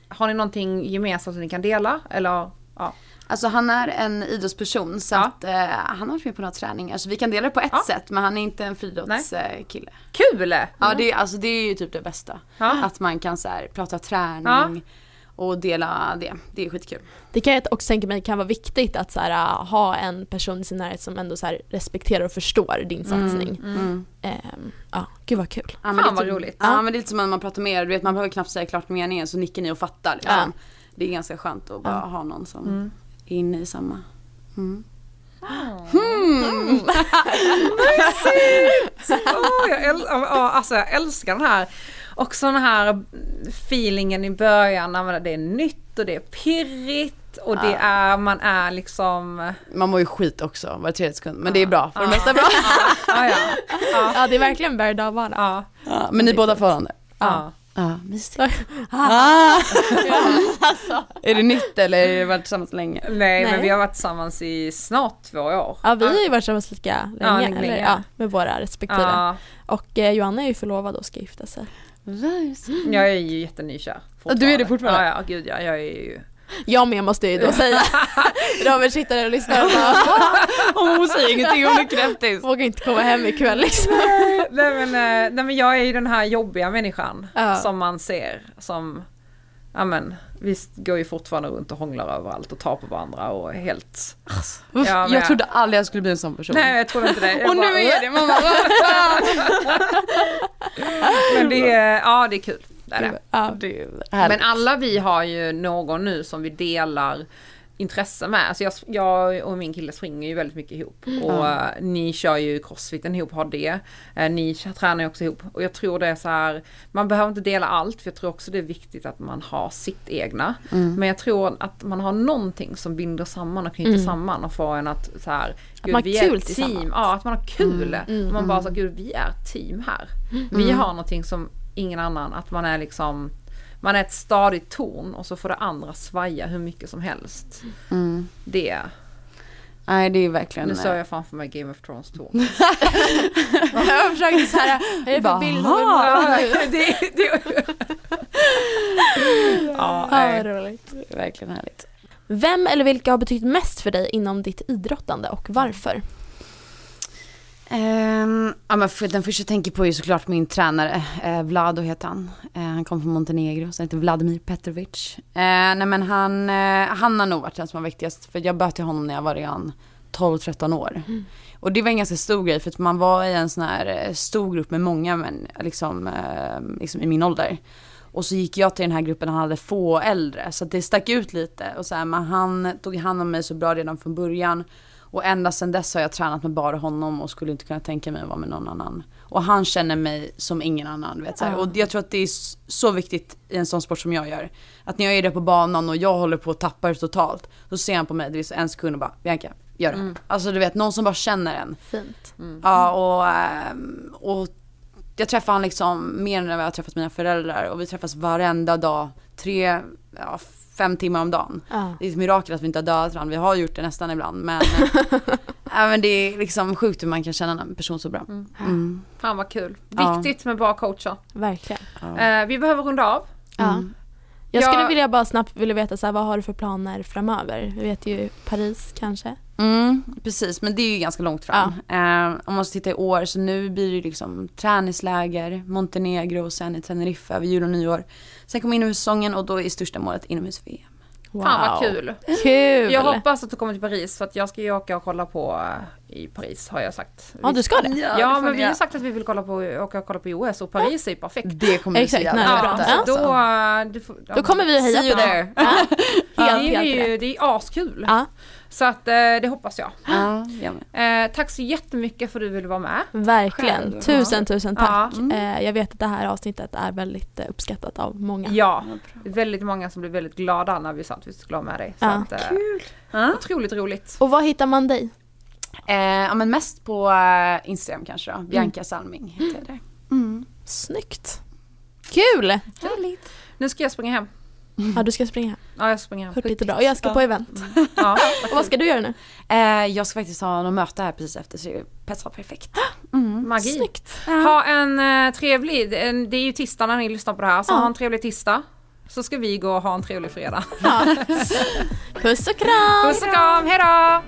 Har ni någonting gemensamt som ni kan dela? Eller, ja. Alltså han är en idrottsperson så Ja. att eh, han har varit med på några träningar så vi kan dela det på ett Ja. sätt men han är inte en friidrottskille. Kul! Ja det, är- alltså, det är ju typ det bästa. Ja. Att man kan så här, prata träning och dela det. Det är skitkul. Det kan jag också tänka mig kan vara viktigt att så här, äh, ha en person i sin närhet som ändå så här, respekterar och förstår din satsning. Mm. Ehm, ja, gud vad kul. Ja, Fan det är vad typ- roligt. Ja men det är lite som när man pratar med er, du vet man behöver knappt säga klart meningen så nickar ni och fattar liksom. Ja. Det är ganska skönt att bara Ja. ha någon som Mm. Inne i samma. Mm. *laughs* Åh, jag, äl- ja, alltså jag älskar den här. Och så den här feelingen i början när det är nytt och det är pirrigt och det Ja. är, man är liksom... Man mår ju skit också var tredje sekund men det är bra, för det mesta är bra. Ja, ja, ja, Ja, det är verkligen berg och dalbana. ja, Ja, men ni båda har förhållande? ja. Ja, mysigt. Ah. Är det nytt eller är det varit tillsammans länge? Nej, Nej. men vi har varit tillsammans i snart två år. Ja, vi har ju varit tillsammans lika länge, länge, eller, ja. ja, med våra respektive. Ja, Och eh, Johanna är ju förlovad och ska gifta sig. jag är ju jättenykär. Ja, du är det fortfarande? Ja, ja, gud ja, jag är ju... Jag med måste jag ju då säga. *laughs* Robert sitter där och lyssnar och bara *laughs* hon säger ingenting, hon är knäpptis. vågar inte komma hem ikväll liksom. nej, men, eh, nej men jag är ju den här jobbiga människan Ja. som man ser som, ja men vi går ju fortfarande runt och hånglar överallt och tar på varandra och helt, Ja, jag trodde aldrig jag skulle bli en sån person. nej jag tror inte det. Och nu bara- är det mamma. *laughs* Men det är, ja det är kul. Det är det. Ja. det är Men alla vi har ju någon nu som vi delar intresse med. Alltså jag, jag och min kille springer ju väldigt mycket ihop. Och eh, ni kör ju crossfiten ihop, har det. Eh, ni tränar ju också ihop. Och jag tror det är så här, man behöver inte dela allt för jag tror också det är viktigt att man har sitt egna. Men jag tror att man har någonting som binder samman och knyter Mm. samman och får en att så här, gud, man vi kul är tillsammans. team. Ja, att man har kul. Mm. Man bara så gud vi är ett team här. Vi har någonting som ingen annan, att man är liksom man är ett stadigt torn och så får det andra svaja hur mycket som helst. Mm. Det. Nej det är verkligen. Nu eh, såg jag framför mig Game of Thrones torn. *laughs* *laughs* Jag försökte så här, vad är det för bild av *laughs* ja, det, det. ja, Ja, roligt. verkligen härligt. Vem eller vilka har betytt mest för dig inom ditt idrottande och varför? Um, ja, men för, den första jag tänker på är såklart min tränare, eh, Vlado heter han. Eh, han kom från Montenegro, så han heter Vladimir Petrovic. Eh, nej men han, eh, han har nog varit den som var viktigast, för jag böt till honom när jag var redan 12-13 år. Och det var en ganska stor grej, för att man var i en sån här eh, stor grupp med många män, liksom, eh, liksom i min ålder. Och så gick jag till den här gruppen, han hade få äldre, så det stack ut lite. Och så här, men han tog hand om mig så bra redan från början. Och ända sedan dess har jag tränat med bara honom och skulle inte kunna tänka mig att vara med någon annan. Och han känner mig som ingen annan. Vet, så här. Och jag tror att det är så viktigt i en sån sport som jag gör. Att när jag är där på banan och jag håller på att tappa det totalt. Då ser han på mig, det är en sekund och bara Bianca, gör det. Alltså du vet, någon som bara känner en. Fint. Ja och, ehm, och jag träffar han liksom mer än vad jag har träffat mina föräldrar. Och vi träffas varenda dag. Tre, ja, fem timmar om dagen. Ja. Det är ett mirakel att vi inte har dödat varandra. Vi har gjort det nästan ibland. Men, *laughs* men det är liksom sjukt hur man kan känna en person så bra. Mm. Fan vad kul. Ja. Viktigt med bra coacher. Verkligen. Ja. Eh, vi behöver runda av. Ja. Mm. Jag skulle Ja. vilja bara snabbt vilja veta så här, vad har du för planer framöver? Vi vet ju Paris kanske. Mm, precis, men det är ju ganska långt fram. Eh, om man ska titta i år, så nu blir det ju liksom träningsläger, Montenegro och sen i Teneriffa över jul och nyår. Sen kommer inomhussäsongen och då är största målet inomhus-VM. Wow. Fan vad kul. Kul! Jag hoppas att du kommer till Paris för att jag ska ju åka och kolla på eh, i Paris har jag sagt. Ja, du ska det? Ja, men vi har sagt att vi vill kolla på, åka och kolla på OS och Paris är ju perfekt. Det kommer bli så Exakt, jävla nära. bra. Ja, så alltså. då, eh, du får, Då kommer vi att heja See you på there. dem. Ja. *laughs* Ja, Helt, det, är helt ju, det är askul. Ja, Så att eh, det hoppas jag. Ja. *gasps* Eh, tack så jättemycket för att du ville vara med. verkligen. Själv. Tusen, tusen tack. Ja. Mm. Eh, jag vet att det här avsnittet är väldigt eh, uppskattat av många. Ja, det väldigt många som blev väldigt glada när vi sa att vi skulle ha med dig. Så Ja. att, eh, Ja. Otroligt roligt. Och var hittar man dig? Eh, ja men mest på eh, Instagram kanske då. Bianca Salming heter där. Mm. Snyggt. Kul! Härligt. Nu ska jag springa hem. Ja, du ska springa. Ja, jag springer. Hört lite bra. Och jag ska på event. Ja. *laughs* Och vad ska du göra nu? Eh, jag ska faktiskt ha något möte här precis efter så det passar perfekt. *gasps* Mm. Magi. Snyggt. Ha en eh, trevlig, en, det är ju tisdag när ni lyssnar på det här, så Ja. ha en trevlig tisdag. Så ska vi gå och ha en trevlig fredag. Ja. *laughs* Puss och kram! Puss och kram, hejdå!